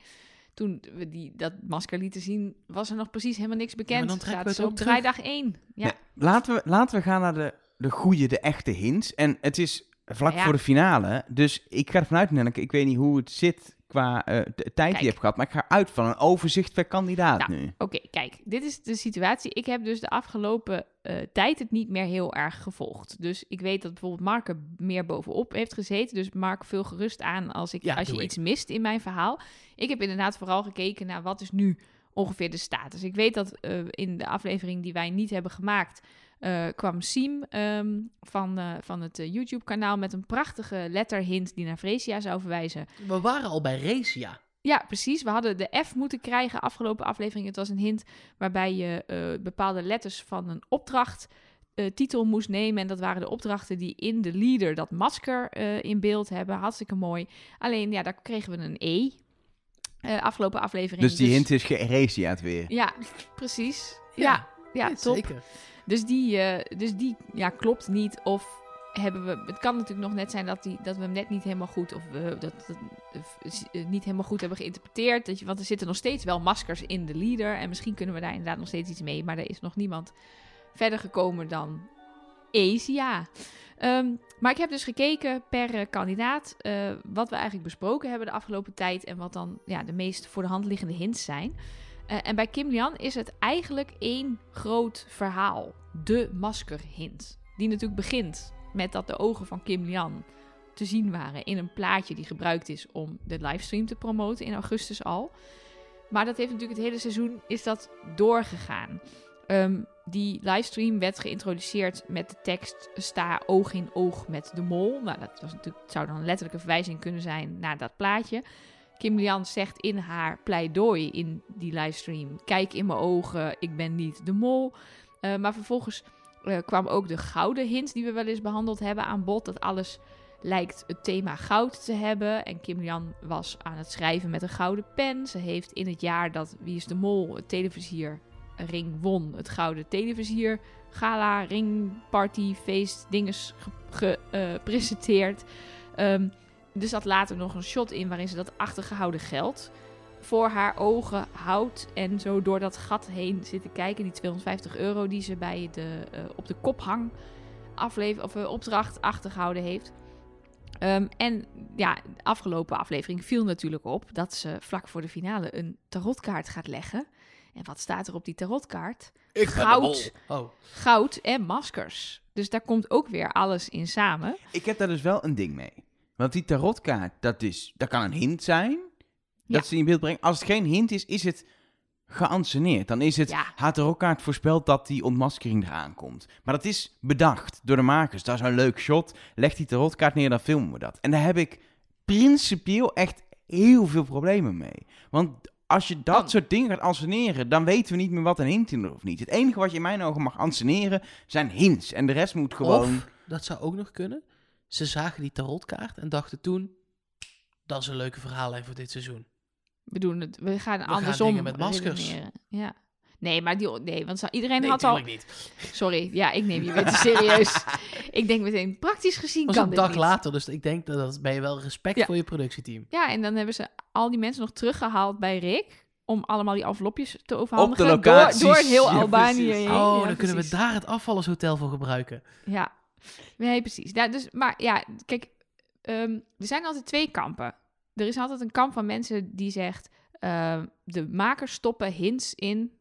Toen we die, dat masker lieten zien, was er nog precies helemaal niks bekend. dan trekken we Zaten het op draaidag 1. Ja. Nee, laten, we, laten we gaan naar de, de goede, de echte hints. En het is vlak Ja. voor de finale. Dus ik ga ervan uit, Nenneke, ik weet niet hoe het zit qua eh, tijd die je hebt gehad. Maar ik ga uit van een overzicht per kandidaat Nou, nu. Oké, kijk, dit is de situatie. Ik heb dus de afgelopen eh, tijd het niet meer heel erg gevolgd. Dus ik weet dat bijvoorbeeld Mark er meer bovenop heeft gezeten. Dus Mark, vul gerust aan als, ik, Ja, als je ik. iets mist in mijn verhaal. Ik heb inderdaad vooral gekeken naar wat is nu ongeveer de status. Ik weet dat eh, in de aflevering die wij niet hebben gemaakt... eh, kwam Siem ehm, van, eh, van het eh, YouTube-kanaal met een prachtige letterhint die naar Fresia zou verwijzen. We waren al bij Racia. Ja, precies. We hadden de F moeten krijgen afgelopen aflevering. Het was een hint waarbij je eh, bepaalde letters van een opdracht eh, titel moest nemen. En dat waren de opdrachten die in de leader dat masker eh, in beeld hebben. Hartstikke mooi. Alleen, ja, daar kregen we een E. eh, afgelopen aflevering. Dus die hint is gereziaat weer. Ja, precies. Ja, ja, Ja, top. zeker. Dus die, eh, dus die ja, klopt niet. Of hebben we. Het kan natuurlijk nog net zijn dat, die, dat we hem net niet helemaal goed. Of we dat, dat, eh, niet helemaal goed hebben geïnterpreteerd. Dat je, want er zitten nog steeds wel maskers in de leader. En misschien kunnen we daar inderdaad nog steeds iets mee. Maar er is nog niemand verder gekomen dan Asia. Ehm, maar ik heb dus gekeken per eh, kandidaat. eh, wat we eigenlijk besproken hebben de afgelopen tijd. En wat dan ja, de meest voor de hand liggende hints zijn. Eh, en bij Kim Lian is het eigenlijk één groot verhaal. De maskerhint. Die natuurlijk begint met dat de ogen van Kim Lian te zien waren in een plaatje die gebruikt is om de livestream te promoten in augustus al. Maar dat heeft natuurlijk het hele seizoen is dat doorgegaan. Ehm, die livestream werd geïntroduceerd met de tekst sta oog in oog met de mol. Nou, dat was natuurlijk, zou dan een letterlijke verwijzing kunnen zijn naar dat plaatje. Kim Lian zegt in haar pleidooi in die livestream: Kijk in mijn ogen, ik ben niet de mol. Eh, maar vervolgens eh, kwam ook de gouden hint die we wel eens behandeld hebben aan bod. Dat alles lijkt het thema goud te hebben. En Kim Lian was aan het schrijven met een gouden pen. Ze heeft in het jaar dat Wie is de Mol het televisierring won, het gouden televisier gala, ring, party, feest, dinges gepresenteerd. Ehm er zat later nog een shot in waarin ze dat achtergehouden geld voor haar ogen houdt. En zo door dat gat heen zit te kijken. Die 250 euro die ze bij de, eh, op de kophang aflever, of, eh, opdracht achtergehouden heeft. Ehm, en ja, de afgelopen aflevering viel natuurlijk op dat ze vlak voor de finale een tarotkaart gaat leggen. En wat staat er op die tarotkaart? Ik Goud. Oh, Goud en maskers. Dus daar komt ook weer alles in samen. Ik heb daar dus wel een ding mee. Want die tarotkaart, dat, is, dat kan een hint zijn. Dat Ja. ze in beeld brengen. Als het geen hint is, is het geanceneerd. Dan is het, Ja. haar tarotkaart voorspelt dat die ontmaskering eraan komt. Maar dat is bedacht door de makers. Dat is een leuk shot. Leg die tarotkaart neer, dan filmen we dat. En daar heb ik principieel echt heel veel problemen mee. Want als je dat soort dingen gaat anseneren, dan weten we niet meer wat een hint is of niet. Het enige wat je in mijn ogen mag anseneren zijn hints. En de rest moet gewoon... Of, dat zou ook nog kunnen. Ze zagen die tarotkaart en dachten toen... Dat is een leuke verhaallijn voor dit seizoen. We doen het. We gaan gaan andersom dingen met maskers. redeneren. Ja. Nee, maar die, nee, want iedereen Nee, had al... niet. Sorry, ja, ik neem je weer te serieus. ik denk meteen, praktisch gezien was kan een dit dag niet. later, dus ik denk dat, dat ben je wel respect Ja. voor je productieteam. Ja, en dan hebben ze al die mensen nog teruggehaald bij Rick... om allemaal die envelopjes te overhandigen. locaties. Door, door heel Ja, Albanië. Oh, Ja, dan kunnen we daar het afvallershotel voor gebruiken. Ja, nee, precies. Ja, dus, maar ja, kijk, ehm, er zijn altijd twee kampen. Er is altijd een kamp van mensen die zegt... ehm, de makers stoppen hints in,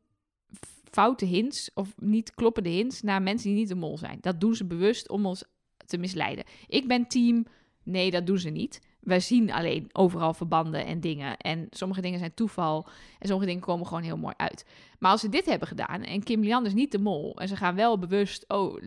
foute hints... of niet kloppende hints naar mensen die niet de mol zijn. Dat doen ze bewust om ons te misleiden. Ik ben team... Nee, dat doen ze niet. Wij zien alleen overal verbanden en dingen. En sommige dingen zijn toeval. En sommige dingen komen gewoon heel mooi uit. Maar als ze dit hebben gedaan en Kim Lian is niet de mol en ze gaan wel bewust, oh,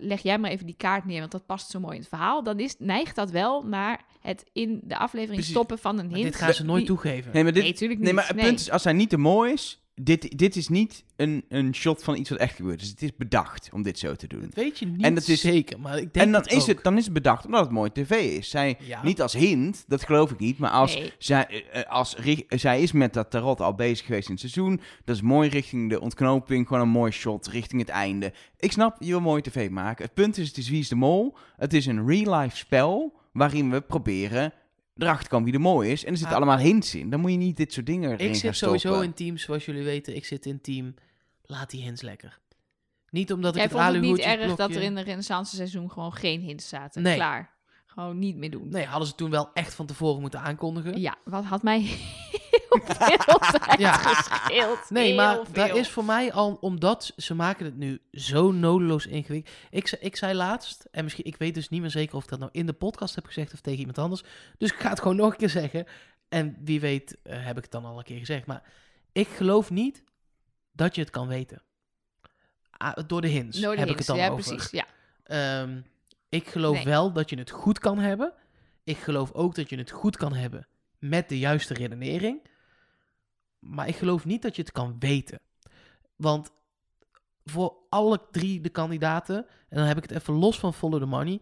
leg jij maar even die kaart neer, want dat past zo mooi in het verhaal, dan is, neigt dat wel naar het in de aflevering Precies. stoppen van een Maar hint. dit gaan ze nooit die- toegeven. Nee, maar, dit, Nee, tuurlijk nee, niet. maar het Nee. punt is, als hij niet te mooi is... Dit, dit is niet een, een shot van iets wat echt gebeurd is. Het is bedacht om dit zo te doen. Dat weet je niet En dat is- zeker, maar ik denk En dan het is, ook. het, dan is het bedacht omdat het mooi tv is. Zij, Ja. Niet als hint, dat geloof ik niet. Maar als, Nee. zij, eh, eh, als zij is met dat tarot al bezig geweest in het seizoen. Dat is mooi richting de ontknoping. Gewoon een mooi shot richting het einde. Ik snap, je wil mooi tv maken. Het punt is, het is Wie is de Mol. Het is een real-life spel waarin we proberen erachter te komen wie de mooi is. En er zitten Ah. allemaal hints in. Dan moet je niet dit soort dingen erin Ik gaan zit sowieso in teams, zoals jullie weten. Ik zit in team, laat die hints lekker. Niet omdat ik Jij het vond het niet erg dat er in de renaissance seizoen gewoon geen hints zaten. Nee. Klaar. Gewoon niet meer doen. Nee, hadden ze toen wel echt van tevoren moeten aankondigen. Ja, wat had mij heel veel tijd Ja. gescheeld. Nee, Heel maar veel. daar is voor mij al, omdat ze maken het nu zo nodeloos ingewikkeld. Ik, ik zei laatst, en misschien, ik weet dus niet meer zeker of ik dat nou in de podcast heb gezegd of tegen iemand anders. Dus ik ga het gewoon nog een keer zeggen. En wie weet eh, heb ik het dan al een keer gezegd. Maar ik geloof niet dat je het kan weten. Ah, door de hints de heb ik het dan ja, over. precies. Ja. Ehm, ik geloof Nee. wel dat je het goed kan hebben. Ik geloof ook dat je het goed kan hebben met de juiste redenering. Maar ik geloof niet dat je het kan weten. Want voor alle drie de kandidaten, en dan heb ik het even los van Follow the Money,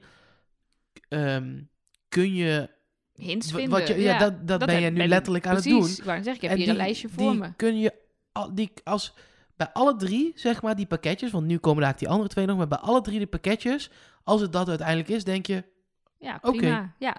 ehm, kun je. Hints vinden. Wat je, ja, dat, dat, ben je nu letterlijk aan precies. het doen. Net zeggen, ik heb En hier die- een lijstje voor die me. kun je. al- Die, als, bij alle drie, zeg maar, die pakketjes, want nu komen daar die andere twee nog, maar bij alle drie de pakketjes, als het dat uiteindelijk is, denk je, Ja, Oké. prima. Ja.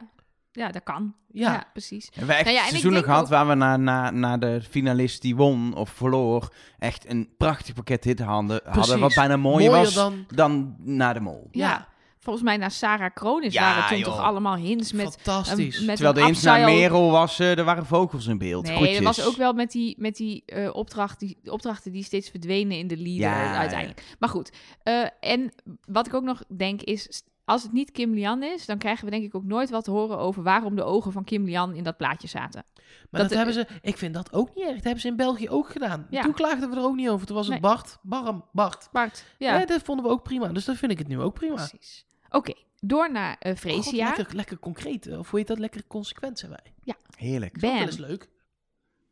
ja, dat kan. Ja, ja, precies. Hebben we echt Nou ja, en seizoenen gehad ook- waar we na, na, na de finalist die won of verloor echt een prachtig pakket hit hadden, hadden wat bijna mooier, mooier was dan... dan. na de mol. Ja. Volgens mij naar Sarah Kronis Ja, waren toen joh. toch allemaal hints met... Fantastisch. een- met Terwijl de eens naar Merel was, eh, er waren vogels in beeld. Nee, groetjes. dat was ook wel met die, met die, eh, opdracht, die de opdrachten die steeds verdwenen in de leader Ja, uiteindelijk. Maar goed, eh, en wat ik ook nog denk is, als het niet Kim Lian is, dan krijgen we denk ik ook nooit wat te horen over waarom de ogen van Kim Lian in dat plaatje zaten. Maar dat, dat- hebben ze, ik vind dat ook niet erg. Dat hebben ze in België ook gedaan. Ja. Toen klaagden we er ook niet over. Toen was het Nee. Bart, Barm, Bart. Bart, Ja. ja, dat vonden we ook prima. Dus dat vind ik het nu ook prima. precies. Oké, door naar eh God, Freesia. lekker, lekker concreet. Of hoe heet dat? Lekker consequent zijn wij. Heerlijk. Is ook wel Bam. eens leuk.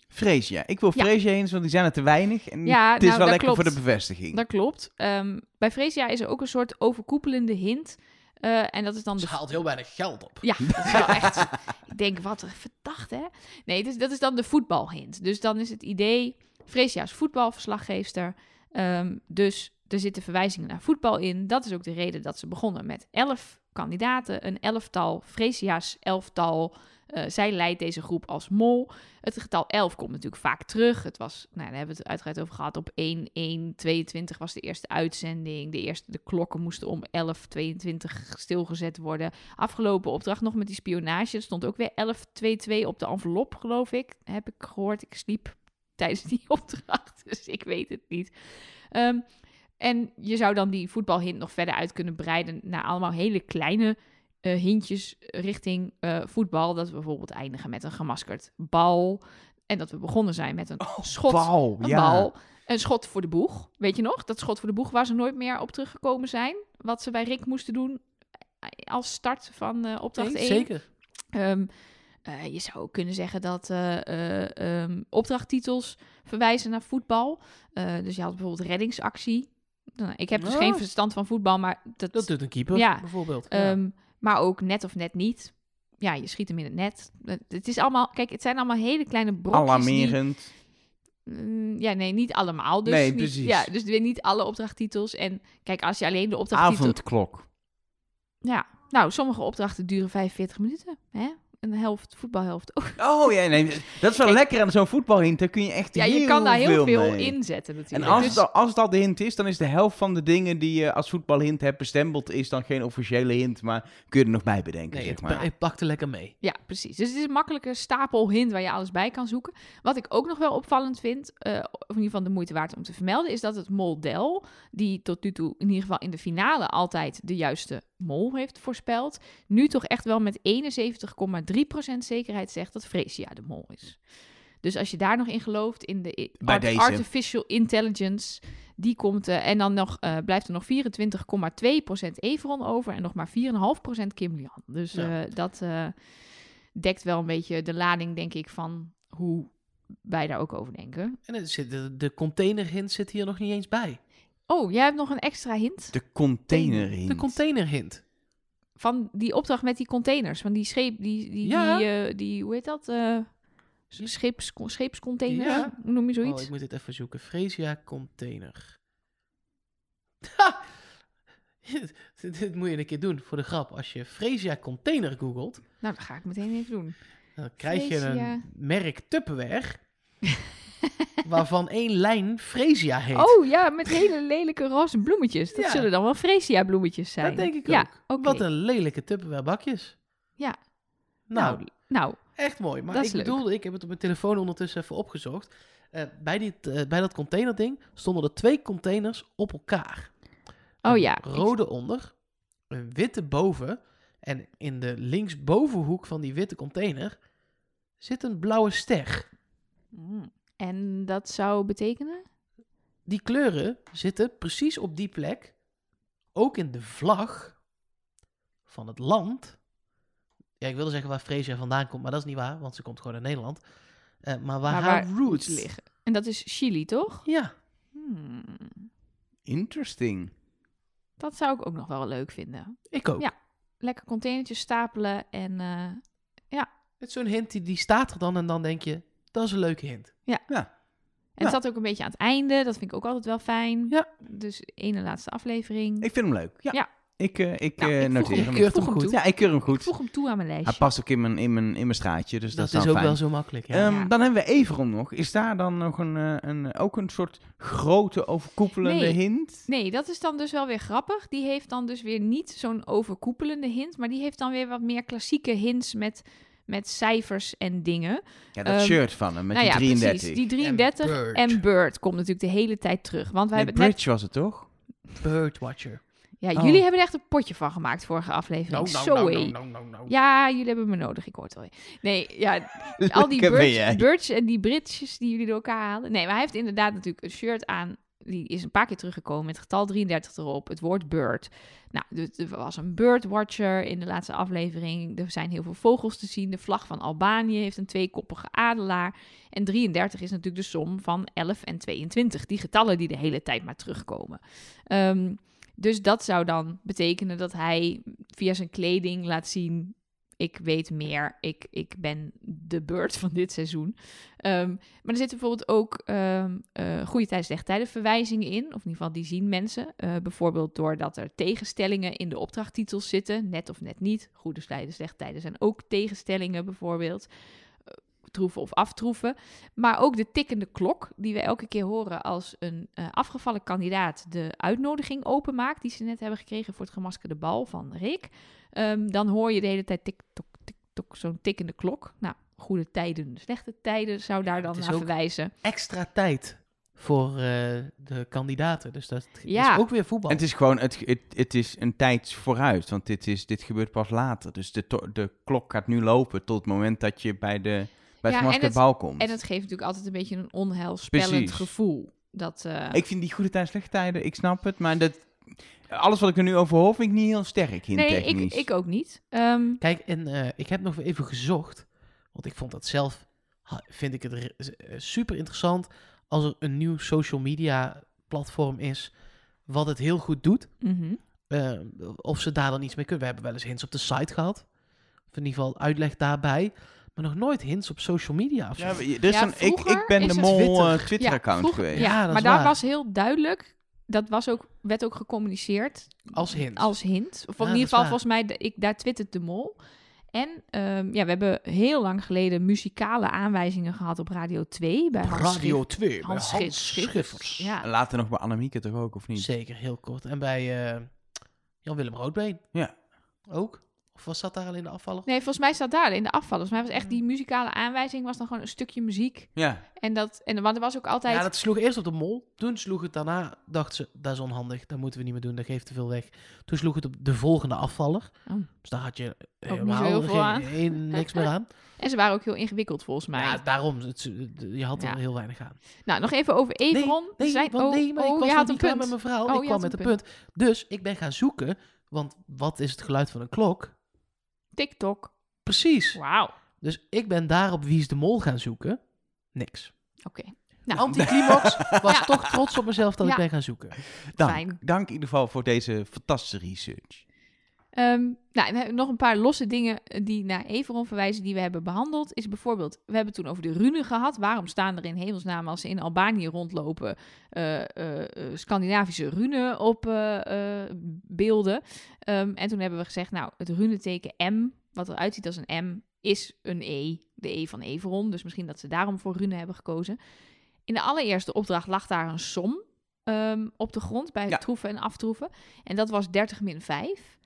Freesia. Ik wil Ja. Freesia eens, want die zijn er te weinig. En Ja, het is nou, wel dat lekker voor de bevestiging. Dat klopt. Ehm, bij Freesia is er ook een soort overkoepelende hint. eh, en dat is dan Ze de haalt heel weinig geld op. Ja, dat is wel echt. Ik denk, wat verdacht, hè? Nee, dus dat is dan de voetbalhint. Dus dan is het idee, Freesia is voetbalverslaggeefster. Ehm, dus er zitten verwijzingen naar voetbal in. Dat is ook de reden dat ze begonnen met elf kandidaten. Een elftal, Freesia's elftal. Eh, zij leidt deze groep als mol. Het getal 11 komt natuurlijk vaak terug. Het was, nou, daar hebben we het uitgebreid over gehad. Op 1-1-22 was de eerste uitzending. De eerste, de klokken moesten om 11-22 stilgezet worden. Afgelopen opdracht nog met die spionage. Er stond ook weer 11-22 op de envelop, geloof ik. Heb ik gehoord. Ik sliep tijdens die opdracht, dus ik weet het niet. Ehm, en je zou dan die voetbalhint nog verder uit kunnen breiden naar allemaal hele kleine eh, hintjes richting eh, voetbal. Dat we bijvoorbeeld eindigen met een gemaskerd bal. En dat we begonnen zijn met een schot. Bal, Een ja. bal. Een schot voor de boeg. Weet je nog? Dat schot voor de boeg waar ze nooit meer op teruggekomen zijn. Wat ze bij Rick moesten doen eh, als start van opdracht Nee, 1. zeker. Ehm, eh, je zou ook kunnen zeggen dat eh, eh, ehm, opdrachttitels verwijzen naar voetbal. Dus je had bijvoorbeeld reddingsactie. Nou, ik heb dus Oh. geen verstand van voetbal, maar dat, Dat doet een keeper, Ja. bijvoorbeeld. Ja. Ehm, maar ook net of net niet. Ja, je schiet hem in het net. Het, het is allemaal, kijk, het zijn allemaal hele kleine brokjes. Alarmerend. Mm, ja, nee, niet allemaal. Dus Nee, niet, precies. Ja, dus weer niet alle opdrachttitels. En kijk, als je alleen de opdrachttitel... Avondklok. Ja, nou, sommige opdrachten duren 45 minuten. Hè? Een helft, voetbalhelft ook. Oh ja, nee, dat is wel Kijk. lekker aan zo'n voetbalhint. Daar kun je echt Ja, heel je kan daar heel veel mee. in zetten En natuurlijk. als, Dus- het al, als het al de hint is, dan is de helft van de dingen die je als voetbalhint hebt bestempeld, is dan geen officiële hint, maar kun je er nog bij bedenken, Nee, zeg het, maar. het pakte lekker mee. Ja, precies. Dus het is een makkelijke stapel hint waar je alles bij kan zoeken. Wat ik ook nog wel opvallend vind, eh, of in ieder geval de moeite waard om te vermelden, is dat het moldel, die tot nu toe in ieder geval in de finale altijd de juiste mol heeft voorspeld, nu toch echt wel met 71,3% zekerheid zegt dat Freesia de mol is. Dus als je daar nog in gelooft, in de art- deze. artificial intelligence, die komt, eh, en dan nog, eh, blijft er nog 24,2% Everon over en nog maar 4,5% Kim Lian. Dus Ja. eh, dat dekt wel een beetje de lading, denk ik, van hoe wij daar ook over denken. En het zit, de, de containerhint zit hier nog niet eens bij. Oh, jij hebt nog een extra hint De container hint. De containerhint. van die opdracht met die containers, van die scheep, die, die, Ja. die, eh, die hoe heet dat? eh scheeps? Ja. Hoe noem je Oh, zoiets? ik moet dit even zoeken. Freesia container. Ha! dit, dit moet je een keer doen voor de grap. Als je Freesia container googelt, Nou, dat ga ik meteen even doen. dan krijg je een merk Tupperware. waarvan één lijn Freesia heet. Oh ja, met hele lelijke roze bloemetjes. Dat Ja. zullen dan wel Freesia bloemetjes zijn. dat denk ik ja, ook. Wat een lelijke Tupperware bakjes. Ja. Nou, Nou, nou, echt mooi. Maar dat ik is leuk. bedoelde, ik heb het op mijn telefoon ondertussen even opgezocht. Eh, bij, dit, eh, bij dat containerding stonden er twee containers op elkaar. Oh Een ja. rode onder, een witte boven. En in de linksbovenhoek van die witte container zit een blauwe ster. Mm. En dat zou betekenen? Die kleuren zitten precies op die plek. Ook in de vlag van het land. Ja, ik wilde zeggen waar Freesia vandaan komt, maar dat is niet waar, want ze komt gewoon uit Nederland. Eh, maar waar Maar haar waar roots liggen. En dat is Chili, toch? Ja, Hmm. Interesting. Dat zou ik ook nog wel leuk vinden. ik ook. Ja. Lekker containertjes stapelen en eh, Het is zo'n hint, die, die staat er dan en dan denk je, dat is een leuke hint. En Ja. het zat ook een beetje aan het einde. Dat vind ik ook altijd wel fijn. Ja. Dus ene laatste aflevering. Ik vind hem leuk. Ja. Ja. Ik, eh, ik, Nou, eh, ik noteer hem- hem. ik hem hem goed. toe. Ja, ik keur hem Ik goed. voeg hem toe aan mijn Hij lijstje. past ook in mijn, in mijn, in mijn straatje, dus dat, dat is nou ook fijn. wel zo makkelijk. Ja. Ehm, Ja. Dan hebben we Everon nog. Is daar dan nog een, eh, een, ook een soort grote overkoepelende Nee. hint? Nee, dat is dan dus wel weer grappig. Die heeft dan dus weer niet zo'n overkoepelende hint, maar die heeft dan weer wat meer klassieke hints met, met cijfers en dingen. Ja, dat Ehm, shirt van hem met nou die ja, 33. precies. Die 33 Bird. en Bird komt natuurlijk de hele tijd terug. Want wij Nee, hebben net... Bridge was het toch? Birdwatcher. Ja, Oh. jullie hebben er echt een potje van gemaakt vorige aflevering. Zo hé. nou, nou, nou. Ja, jullie hebben me nodig, ik hoor het wel. Nee, ja, al die birds, birds en die bridges die jullie door elkaar halen. Nee, maar hij heeft inderdaad natuurlijk een shirt aan. Die is een paar keer teruggekomen met getal 33 erop. Het woord bird. Nou, er was een birdwatcher in de laatste aflevering. Er zijn heel veel vogels te zien. De vlag van Albanië heeft een tweekoppige adelaar. En 33 is natuurlijk de som van 11 en 22. Die getallen die de hele tijd maar terugkomen. Ehm, dus dat zou dan betekenen dat hij via zijn kleding laat zien ik weet meer. Ik, ik ben de beurt van dit seizoen. Ehm, maar er zitten bijvoorbeeld ook ehm eh, goede tijden, slechte tijden verwijzingen in. Of in ieder geval, die zien mensen. Eh, bijvoorbeeld doordat er tegenstellingen in de opdrachttitels zitten. Net of net niet. Goede tijden, slechte tijden zijn ook tegenstellingen bijvoorbeeld. Eh, troeven of aftroeven. Maar ook de tikkende klok, die we elke keer horen als een afgevallen kandidaat de uitnodiging openmaakt. Die ze net hebben gekregen voor het gemaskerde bal van Rick. Ehm, dan hoor je de hele tijd tik-tok, tik-tok, zo'n tikkende klok. Nou, goede tijden, slechte tijden zou daar dan naar verwijzen. Extra tijd voor eh, de kandidaten. Dus dat Ja. is ook weer voetbal. En het is gewoon, het, het, het is een tijd vooruit, want dit, is, dit gebeurt pas later. Dus de, de klok gaat nu lopen tot het moment dat je bij, de, bij Ja, het en gemaskerde het- bal komt. En het geeft natuurlijk altijd een beetje een onheilspellend Precies. gevoel. Dat, eh, Ik vind die goede tijden, slechte tijden, ik snap het, maar dat, alles wat ik er nu over hoor, vind ik niet heel sterk in nee, technisch. ik, ik ook niet. Ehm, Kijk, en eh, ik heb nog even gezocht. Want ik vond dat zelf, vind ik het eh, super interessant als er een nieuw social media platform is wat het heel goed doet. mhm. Eh, of ze daar dan iets mee kunnen. We hebben wel eens hints op de site gehad. Of in ieder geval uitleg daarbij. maar nog nooit hints op social media of zo. Ja, een, ik, ik ben de mol Twitter. eh, Twitter-account geweest. Ja, Ja, dat is maar daar waar. was heel duidelijk, dat was ook, werd ook gecommuniceerd Als hint. als hint. Of Ja, in ieder geval, volgens mij, de- ik, daar twittert de mol. En ehm, ja, we hebben heel lang geleden muzikale aanwijzingen gehad op Radio 2. Bij Hans Radio Schriff- 2, bij Hans Hans, Schriff- Schiffers. Ja, En Later nog bij Annemieke toch ook, of niet? Zeker, heel kort. En bij eh, Jan-Willem Roodbeen. Ja. Ook? Of was dat daar alleen de afvaller? Nee, volgens mij staat daar in de afval. Volgens mij was echt die muzikale aanwijzing was dan gewoon een stukje muziek. Ja. En dat, en want er was ook altijd. Ja, dat sloeg eerst op de mol. Toen sloeg het daarna, dacht ze, dat is onhandig, dat moeten we niet meer doen, dat geeft te veel weg. Toen sloeg het op de volgende afvaller. Oh. Dus daar had je zo helemaal geen- niks meer aan. En ze waren ook heel ingewikkeld volgens mij. Ja, daarom. Het, je had er Ja. heel weinig aan. Nou, nog even over Everon. Nee, Er zijn, want oh, nee, maar oh, ik was had een niet klaar punt. met mijn verhaal. Oh, ik kwam met een een punt. Dus ik ben gaan zoeken, want wat is het geluid van een klok? TikTok. Precies. Wauw. Dus ik ben daarop Wie is de Mol gaan zoeken. Niks. Oké. Nou, Anticlimax was Ja. toch trots op mezelf dat Ja. ik ben gaan zoeken. Dank. Fijn. Dank in ieder geval voor deze fantastische research. Ehm, nou, we hebben nog een paar losse dingen eh, die naar Everon verwijzen die we hebben behandeld. Is bijvoorbeeld, we hebben toen over de runen gehad. Waarom staan er in hemelsnaam als ze in Albanië rondlopen eh, eh, Scandinavische runen op beelden? Ehm, en toen hebben we gezegd, nou, het runeteken M, wat eruit ziet als een M, is een E. De E van Everon. Dus misschien dat ze daarom voor runen hebben gekozen. In de allereerste opdracht lag daar een som ehm, op de grond bij het Ja. troeven en aftroeven. En dat was 30 min 5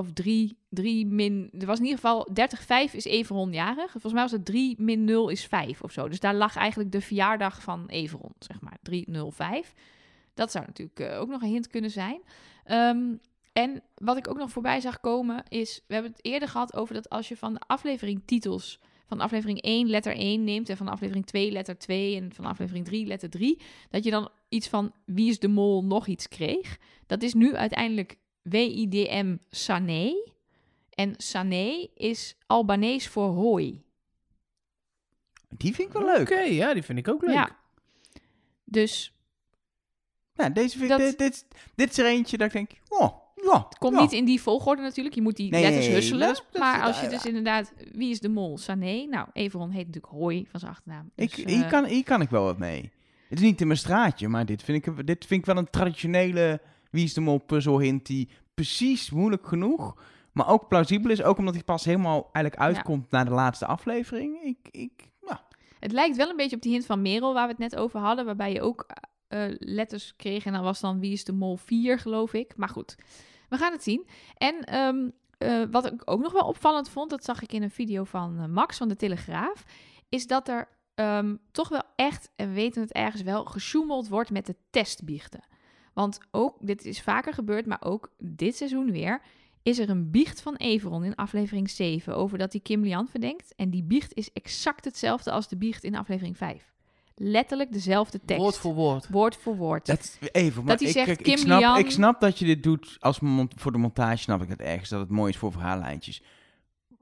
of 3, 3 min... Er was in ieder geval 30, 5 is Everon jarig. Volgens mij was het 3 min 0 is 5 of zo. Dus daar lag eigenlijk de verjaardag van Everon, zeg maar. 305. Dat zou natuurlijk eh, ook nog een hint kunnen zijn. Ehm, en wat ik ook nog voorbij zag komen is... We hebben het eerder gehad over dat als je van de aflevering titels... Van aflevering 1 letter 1 neemt en van aflevering 2 letter 2 en van aflevering 3 letter 3, dat je dan iets van wie is de mol nog iets kreeg. Dat is nu uiteindelijk WIDM Sané. En Sané is Albanees voor hooi. Die vind ik wel leuk. Oké, ja, die vind ik ook leuk. Ja. Dus Nou, deze vind, Dat- dit, dit, dit is er eentje dat ik denk, oh, ja. het komt ja. niet in die volgorde natuurlijk. Je moet die Nee, letters nee, husselen. dat maar als je dus ja. inderdaad... Wie is de mol? Sané. Nou, Everon heet natuurlijk hooi van zijn achternaam. Ik, Dus, hier, eh, kan, hier kan ik wel wat mee. Het is niet in mijn straatje, maar dit vind ik, dit vind ik wel een traditionele Wie is de Mol puzzel hint die precies moeilijk genoeg, maar ook plausibel is. Ook omdat hij pas helemaal eigenlijk uitkomt naar de laatste aflevering. Ik, ik, ja. Het lijkt wel een beetje op die hint van Merel waar we het net over hadden. Waarbij je ook eh, letters kreeg. En dan was dan Wie is de Mol 4, geloof ik. Maar goed, we gaan het zien. En ehm, eh, wat ik ook nog wel opvallend vond. Dat zag ik in een video van eh, Max van de Telegraaf. Is dat er ehm, toch wel echt, en we weten het ergens wel, gesjoemeld wordt met de testbiechten. Want ook, dit is vaker gebeurd, maar ook dit seizoen weer, is er een biecht van Everon in aflevering 7 over dat hij Kim Lian verdenkt. En die biecht is exact hetzelfde als de biecht in aflevering 5. Letterlijk dezelfde tekst. Woord voor woord. Woord voor woord. Dat, even, maar hij ik, zegt, ik, Kim snap, Lian- ik snap dat je dit doet als voor de montage, snap ik het ergens, dat het mooi is voor verhaallijntjes.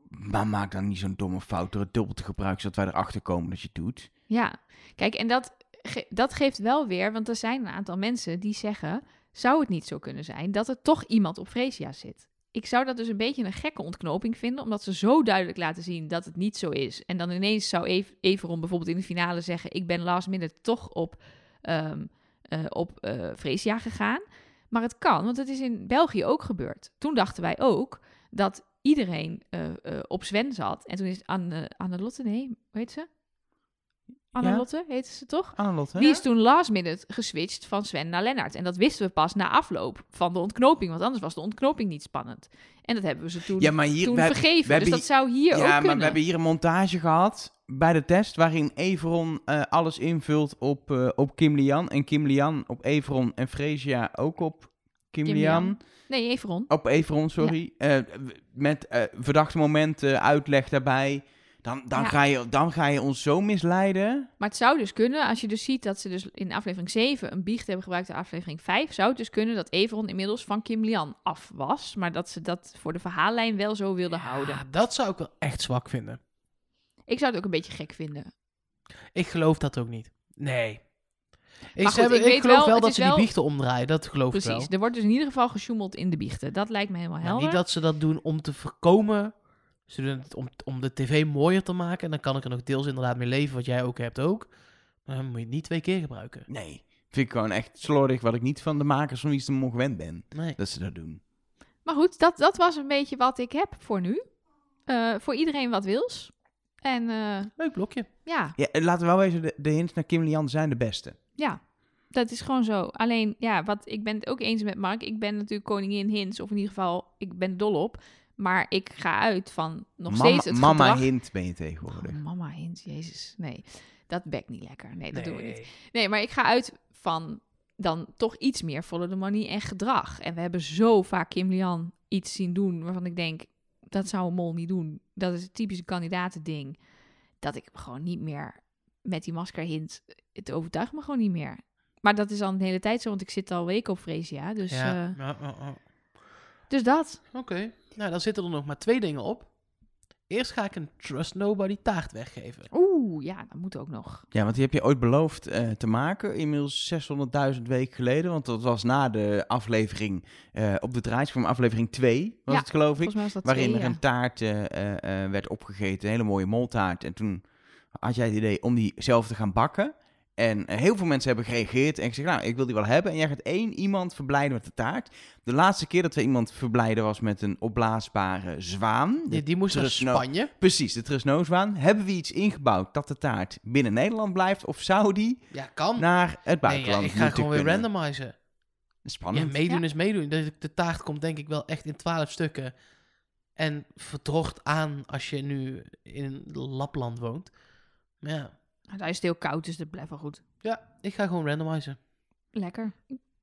Maar maak dan niet zo'n domme fout door het dubbel te gebruiken, zodat wij erachter komen dat je het doet. Ja, kijk, en dat, dat geeft wel weer, want er zijn een aantal mensen die zeggen: zou het niet zo kunnen zijn dat er toch iemand op Freesia zit? Ik zou dat dus een beetje een gekke ontknoping vinden, omdat ze zo duidelijk laten zien dat het niet zo is. En dan ineens zou Ev- bijvoorbeeld in de finale zeggen: Ik ben last minute toch op, eh, op eh Freesia gegaan. Maar het kan, want het is in België ook gebeurd. Toen dachten wij ook dat iedereen eh, op Sven zat. En toen is Anne, Annelotte, nee, hoe heet ze? Annelotte heette ze toch? Annelotte, Die is toen last minute geswitcht van Sven naar Lennart. En dat wisten we pas na afloop van de ontknoping. Want anders was de ontknoping niet spannend. En dat hebben we ze toen, Ja, maar hier, toen we vergeven. we hebben dus dat zou hier ook ja, maar kunnen. we hebben hier een montage gehad bij de test waarin Everon eh, alles invult op, eh, op Kim Lian en Kim Lian op Everon en Freesia ook op Kim, Kim Lian. Lian. Nee, Everon. Op Everon, sorry. Eh, met verdachte momenten, uitleg daarbij. Dan, dan, Ja. ga je, dan ga je ons zo misleiden. Maar het zou dus kunnen, als je dus ziet dat ze dus in aflevering 7 een biecht hebben gebruikt in aflevering 5, zou het dus kunnen dat Everon inmiddels van Kim Lian af was. Maar dat ze dat voor de verhaallijn wel zo wilden houden. Ja, dat zou ik wel echt zwak vinden. Ik zou het ook een beetje gek vinden. Ik geloof dat ook niet. Nee. Ik, goed, ze hebben- ik geloof wel, dat ze wel- die biechten omdraaien. Dat geloof ik Precies. wel. Er wordt dus in ieder geval gesjoemeld in de biechten. Dat lijkt me helemaal helder. niet dat ze dat doen om te voorkomen Ze doen het om, om de tv mooier te maken. En dan kan ik er nog deels inderdaad mee leven, wat jij ook hebt ook. Maar dan moet je het niet twee keer gebruiken. Nee. Vind ik gewoon echt slordig, wat ik niet van de makers van wie ze hem gewend ben. Nee. Dat ze dat doen. Maar goed, dat, dat was een beetje wat ik heb voor nu. Eh, voor iedereen wat wils. En eh, Leuk blokje. ja, Ja, en laten we wel wezen, de, de hints naar Kim Lian zijn de beste. ja, dat is gewoon zo. Alleen, ja, wat, ik ben het ook eens met Mark. Ik ben natuurlijk koningin hints, of in ieder geval, ik ben er dol op. Maar ik ga uit van nog mama, steeds het mama gedrag... hint ben je tegenwoordig. Oh, mama hint, jezus. Nee, dat bekt niet lekker. Nee, dat doen we niet. Nee. Maar ik ga uit van dan toch iets meer follow the money en gedrag. En we hebben zo vaak Kim Lian iets zien doen waarvan ik denk, dat zou een mol niet doen. Dat is het typische kandidatending. Dat ik gewoon niet meer met die masker hint, het overtuigt me gewoon niet meer. Maar dat is al een hele tijd zo, want ik zit al weken op Freesia. Dus, ja. eh, ja, ja, ja. Dus dat. Oké. Nou, dan zitten er nog maar twee dingen op. Eerst ga ik een Trust Nobody taart weggeven. Oeh, ja, dat moet ook nog. Ja, want die heb je ooit beloofd eh, te maken, inmiddels 600.000 weken geleden. Want dat was na de aflevering eh, op de draaisvorm, aflevering 2 was Ja, het geloof ik. Volgens mij was dat Waarin twee, er ja. een taart eh, werd opgegeten, een hele mooie moltaart. En toen had jij het idee om die zelf te gaan bakken. En eh, heel veel mensen hebben gereageerd en gezegd, nou, ik wil die wel hebben. En jij gaat één iemand verblijden met de taart. De laatste keer dat we iemand verblijden was met een opblaasbare zwaan. Die, die moest naar Spanje. Precies, de Trusno-zwaan. Hebben we iets ingebouwd dat de taart binnen Nederland blijft? Of zou die Ja, kan. naar het nee, ja, buitenland ik ga gewoon weer kunnen? randomizen. Ja, Spannend. meedoen Ja. is meedoen. De, de taart komt denk ik wel echt in twaalf stukken. En verdrocht aan als je nu in Lapland woont. Maar ja, Daar is heel koud, dus dat blijft wel goed. ja ik ga gewoon randomizen. Lekker.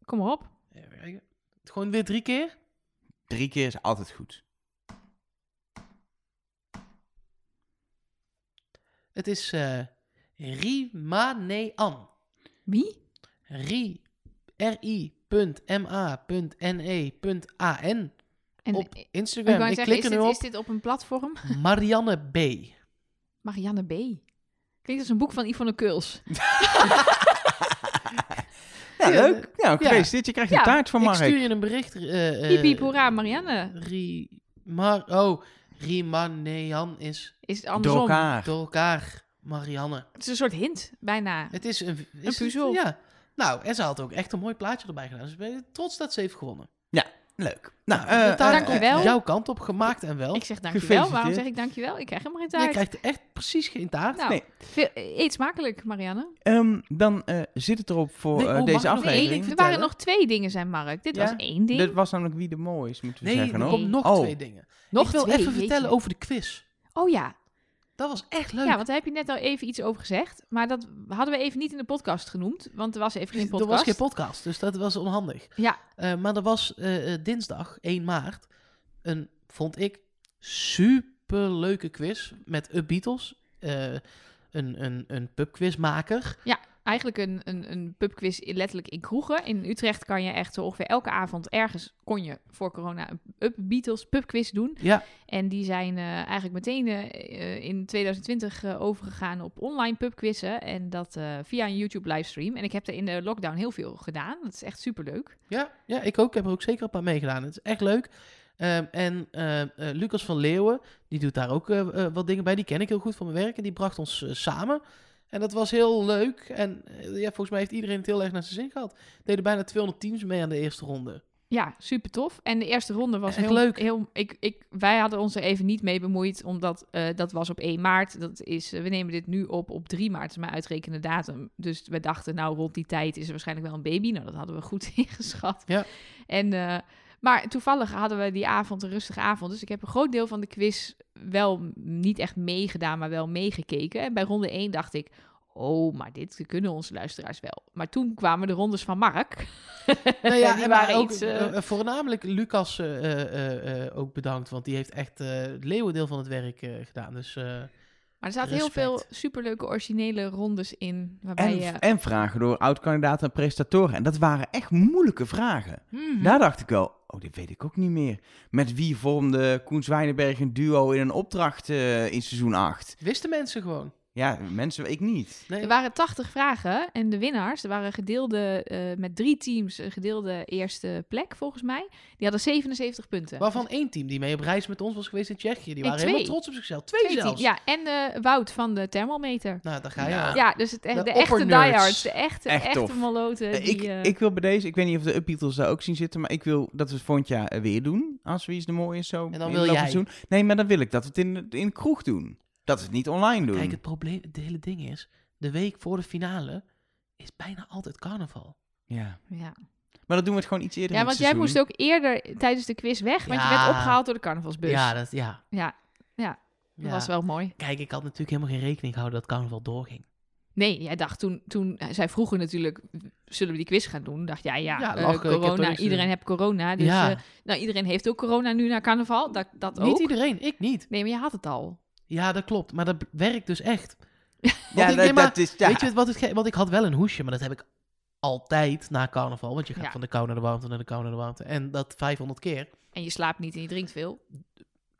Kom maar op. Even kijken. Gewoon weer drie keer? Drie keer is altijd goed. Het is eh Rimanean. Wie? Ri. R-I.M-A.N-E.A-N. En Op ik Instagram. wou Ik, zeggen, klik is er nu dit, op. is dit op een platform? Marianne B. Marianne B. Klinkt als een boek van Yvonne Keuls. Ja, Ja, leuk. Nou, ja. gefeliciteerd. Je krijgt Ja, een taart van Ik Mark. stuur je een bericht. eh eh, Piep, piep, hoera, Marianne. Ri... Mar oh, Rimanean is Is Door andersom. elkaar. door elkaar Marianne. Het is een soort hint, bijna. Het is een, is Een het- puzzel. ja. Nou, en ze had ook echt een mooi plaatje erbij gedaan. Dus ik ben trots dat ze heeft gewonnen. Leuk. Nou, komt dankjewel. jouw kant op, gemaakt en wel. Ik zeg dankjewel. Waarom zeg ik dankjewel? Ik krijg helemaal geen Jij taart. krijgt echt precies geen taart. Nou, Nee. veel, eet smakelijk, Marianne. ehm, dan eh, zit het erop voor Nee, oh, deze één aflevering. er waren nog twee dingen, zijn Mark. Dit Ja, was één ding. Dit was namelijk wie de mooi is, moeten we nee, zeggen. er hoor. komt nog Oh, twee dingen. nog ik wil twee, even vertellen over de quiz. Oh ja. Dat was echt leuk. ja, want daar heb je net al even iets over gezegd. Maar dat hadden we even niet in de podcast genoemd. Want er was even geen er podcast. was geen podcast, dus dat was onhandig. Ja, Eh, maar er was eh, eh, dinsdag, 1 maart, een, vond ik, super leuke quiz met Up Beatles. Een, een, een pubquizmaker. Eigenlijk een, een, een pubquiz in- letterlijk in kroegen. In Utrecht kan je echt zo ongeveer elke avond ergens kon je voor corona een Up Beatles pubquiz doen. Ja, En die zijn eh, eigenlijk meteen eh, in 2020 eh, overgegaan op online pubquizzen. En dat via een YouTube livestream. En ik heb er in de lockdown heel veel gedaan. Dat is echt super leuk. ja, ja, ik ook. Ik heb er ook zeker een paar meegedaan. Het is echt leuk. Ehm, en eh, Lucas van Leeuwen, die doet daar ook wat dingen bij. Die ken ik heel goed van mijn werk. En die bracht ons samen. En dat was heel leuk. En eh, ja, volgens mij heeft iedereen het heel erg naar zijn zin gehad. Deden bijna 200 teams mee aan de eerste ronde. Ja, super tof. En de eerste ronde was heel leuk. Heel, ik, ik, wij hadden ons er even niet mee bemoeid, omdat eh, dat was op 1 maart. Dat is, eh, we nemen dit nu op op 3 maart, is mijn uitrekende datum. Dus we dachten, nou rond die tijd is er waarschijnlijk wel een baby. Nou, dat hadden we goed ingeschat. Ja. En, maar toevallig hadden we die avond een rustige avond. Dus ik heb een groot deel van de quiz wel niet echt meegedaan, maar wel meegekeken. En bij ronde 1 dacht ik, oh, maar dit kunnen onze luisteraars wel. Maar toen kwamen de rondes van Mark. Nou ja, die en waren ook iets... eh, eh, voornamelijk Lucas eh, eh, eh, eh, ook bedankt, want die heeft echt eh, het leeuwendeel van het werk eh, gedaan. Dus eh, Maar er zaten heel veel superleuke originele rondes in. Waarbij En, je... en vragen door oud-kandidaten en presentatoren. En dat waren echt moeilijke vragen. Mhm. Daar dacht ik wel, oh, dit weet ik ook niet meer. Met wie vormde Koen Zwijnenberg een duo in een opdracht eh, in seizoen 8? wisten mensen gewoon. Ja, mensen, ik niet. Nee, Er waren 80 vragen en de winnaars, er waren gedeelde, eh, met drie teams, een gedeelde eerste plek volgens mij. Die hadden 77 punten. Waarvan één team die mee op reis met ons was geweest in Tsjechië. Die waren helemaal trots op zichzelf. Twee, Twee zelfs. Ja, en eh, Wout van de thermometer. Nou, daar ga je Ja. Ja, dus het, e- De de, echte diehards, de echte, Echt echte tof. maloten. Eh, Die, ik, ik wil bij deze, ik weet niet of de Upbeatles daar ook zien zitten, maar ik wil dat we het volgend jaar weer doen. Als Wie is de Mooie is zo. En dan in wil jij. het seizoen. Nee, maar dan wil ik dat we het in, de- in de kroeg doen. Dat het niet online doen. Kijk, het probleem, het hele ding is, de week voor de finale is bijna altijd carnaval. Ja. ja. Maar dan doen we het gewoon iets eerder ja, in want het jij moest ook eerder tijdens de quiz weg, want je Ja. werd opgehaald door de carnavalsbus. Ja, dat, ja. ja, dat ja. was wel mooi. Kijk, ik had natuurlijk helemaal geen rekening gehouden dat carnaval doorging. Nee, jij dacht toen, toen zij vroegen natuurlijk, zullen we die quiz gaan doen? Dacht jij, ja, Ja, eh, lachen, heb corona, iedereen heeft corona. Dus ja, eh, nou, iedereen heeft ook corona nu naar carnaval, dat, dat niet ook. iedereen, ik niet. Nee, maar je had het al. Ja, dat klopt, maar dat werkt dus echt. Ja, ik- dat, nee, maar dat is... Ja. Weet je wat het Want ik had wel een hoesje, maar dat heb ik altijd na carnaval. Want je gaat Ja. van de kou naar de warmte naar de kou naar de warmte. En dat 500 keer. En je slaapt niet en je drinkt veel.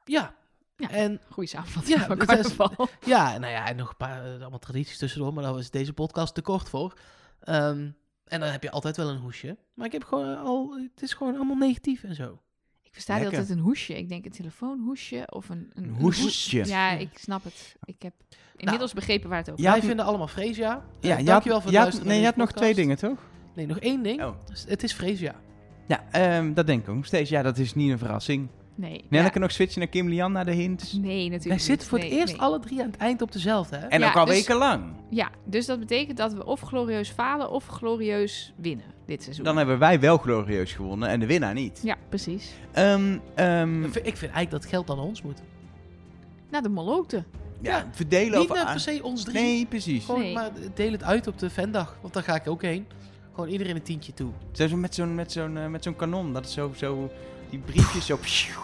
Ja. Ja. En Goeie samenvatting Ja, van is- carnaval. ja, nou ja, en nog een paar eh, allemaal tradities tussendoor. Maar daar was deze podcast te kort voor. Ehm, en dan heb je altijd wel een hoesje. Maar ik heb gewoon al... Het is gewoon allemaal negatief en zo. Versta Lekker. tijd een hoesje. Ik denk een telefoonhoesje of een... Een, hoesje. hoes- Ja, ik snap het. Ik heb inmiddels begrepen waar het over Wij het- vinden allemaal Fresia. Ja, je had, dankjewel voor het had- luisteren Nee, je had nog twee dingen, toch? Nee, nog één ding. Oh. Het is Fresia. Ja, ehm, dat denk ik ook nog steeds. Ja, dat is niet een verrassing. Nee. Nelleke ja. nog switchen naar Kim Lian naar de hints. Nee, natuurlijk Wij zitten niet. voor het Nee, eerst nee. alle drie aan het eind op dezelfde, hè? En Ja, ook al dus- weken lang. Ja, dus dat betekent dat we of glorieus falen of glorieus winnen dit seizoen. Dan hebben wij wel glorieus gewonnen en de winnaar niet. Ja, precies. Ehm, ehm, Ik vind ik vind eigenlijk dat geld dan aan ons moet. Nou, de maloten. ja, Ja, verdelen Niet over... per se ons drie. Nee, precies. Gewoon, Nee. maar deel het uit op de fandag. Want daar ga ik ook heen. Gewoon iedereen een tientje toe. Zo met zo'n met zo'n eh, met zo'n kanon. Dat het zo, zo die briefjes zo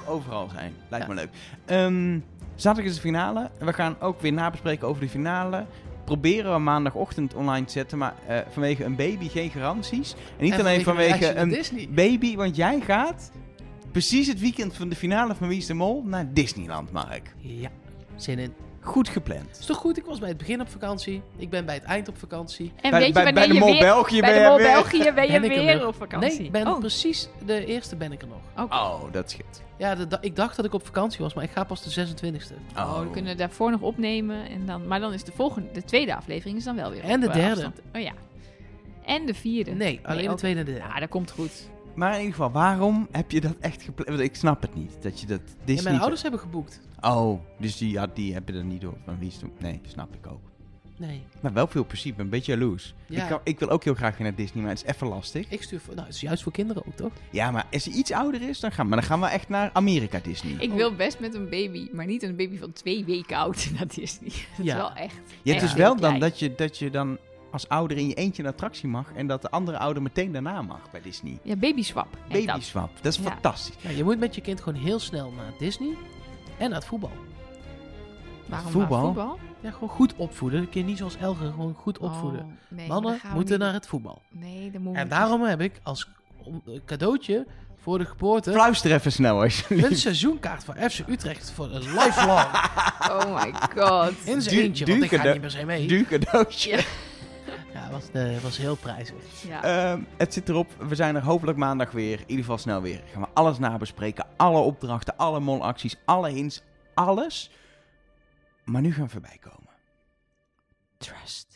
overal zijn. Lijkt me leuk. Ehm zaterdag is de finale. We gaan ook weer nabespreken over de finale. Proberen we maandagochtend online te zetten. Maar eh, vanwege een baby geen garanties. En niet En alleen een vanwege een Disney. baby. Want jij gaat precies het weekend van de finale van Wie is de Mol naar Disneyland, Mark. Ja, zin in. Goed gepland. Is toch goed? Ik was bij het begin op vakantie. Ik ben bij het eind op vakantie. En bij, weet je bij, wanneer bij de je Mol weer... België bij ben de je Mol weer- België ben je Ben er weer nog? op vakantie. Nee, ik ben oh, precies de eerste ben ik er nog. oké. Oh, dat schiet. Ja, de, da- ik dacht dat ik op vakantie was, maar ik ga pas de 26e. Oh, we kunnen daarvoor nog opnemen. En dan, maar dan is de volgende, de tweede aflevering is dan wel weer En op, de eh, derde. afstand. Oh ja. En de vierde. Nee, alleen de tweede en de derde. Ja, dat komt goed. Maar in ieder geval, waarom heb je dat echt gepland? Want ik snap het niet. Dat je dat Ja, Disney... mijn ouders hebben geboekt. Oh, dus die, ja, die hebben er niet door. Van wie is het? Nee, snap ik ook. Nee. Maar wel veel plezier. Ik ben een beetje jaloers. Ja. Ik, kan- ik wil ook heel graag weer naar Disney, maar het is even lastig. Ik stuur voor... Nou, het is juist voor kinderen ook, toch? Ja, maar als hij iets ouder is, dan gaan we. Maar dan gaan we echt naar Amerika Disney. Ik Oh. wil best met een baby, maar niet een baby van twee weken oud naar Disney. Dat Ja. is wel echt. ja, het echt is wel dan dat je, dat je dan als ouder in je eentje een attractie mag en dat de andere ouder meteen daarna mag bij Disney. Ja, baby swap. heet Baby dat. swap, dat is Ja. fantastisch. Ja, je moet met je kind gewoon heel snel naar Disney en naar het voetbal. Waarom Voetbal? voetbal? Ja, gewoon goed opvoeden. Een keer niet zoals Elger, gewoon goed opvoeden. Oh, nee, Mannen moeten niet naar het voetbal. Nee, dat moet En daarom heb ik als cadeautje voor de geboorte Fluister even snel alsjeblieft. een seizoenkaart voor FC Utrecht voor een lifelong. Oh my god. In zijn eentje, want ik ga niet per se mee. Duur cadeautje. Ja. Ja, was, eh, was heel prijzig. Ja. Ehm, het zit erop. We zijn er hopelijk maandag weer. In ieder geval snel weer. Gaan we alles nabespreken. Alle opdrachten, alle molacties, alle hints, alles. Maar nu gaan we voorbij komen. Trust.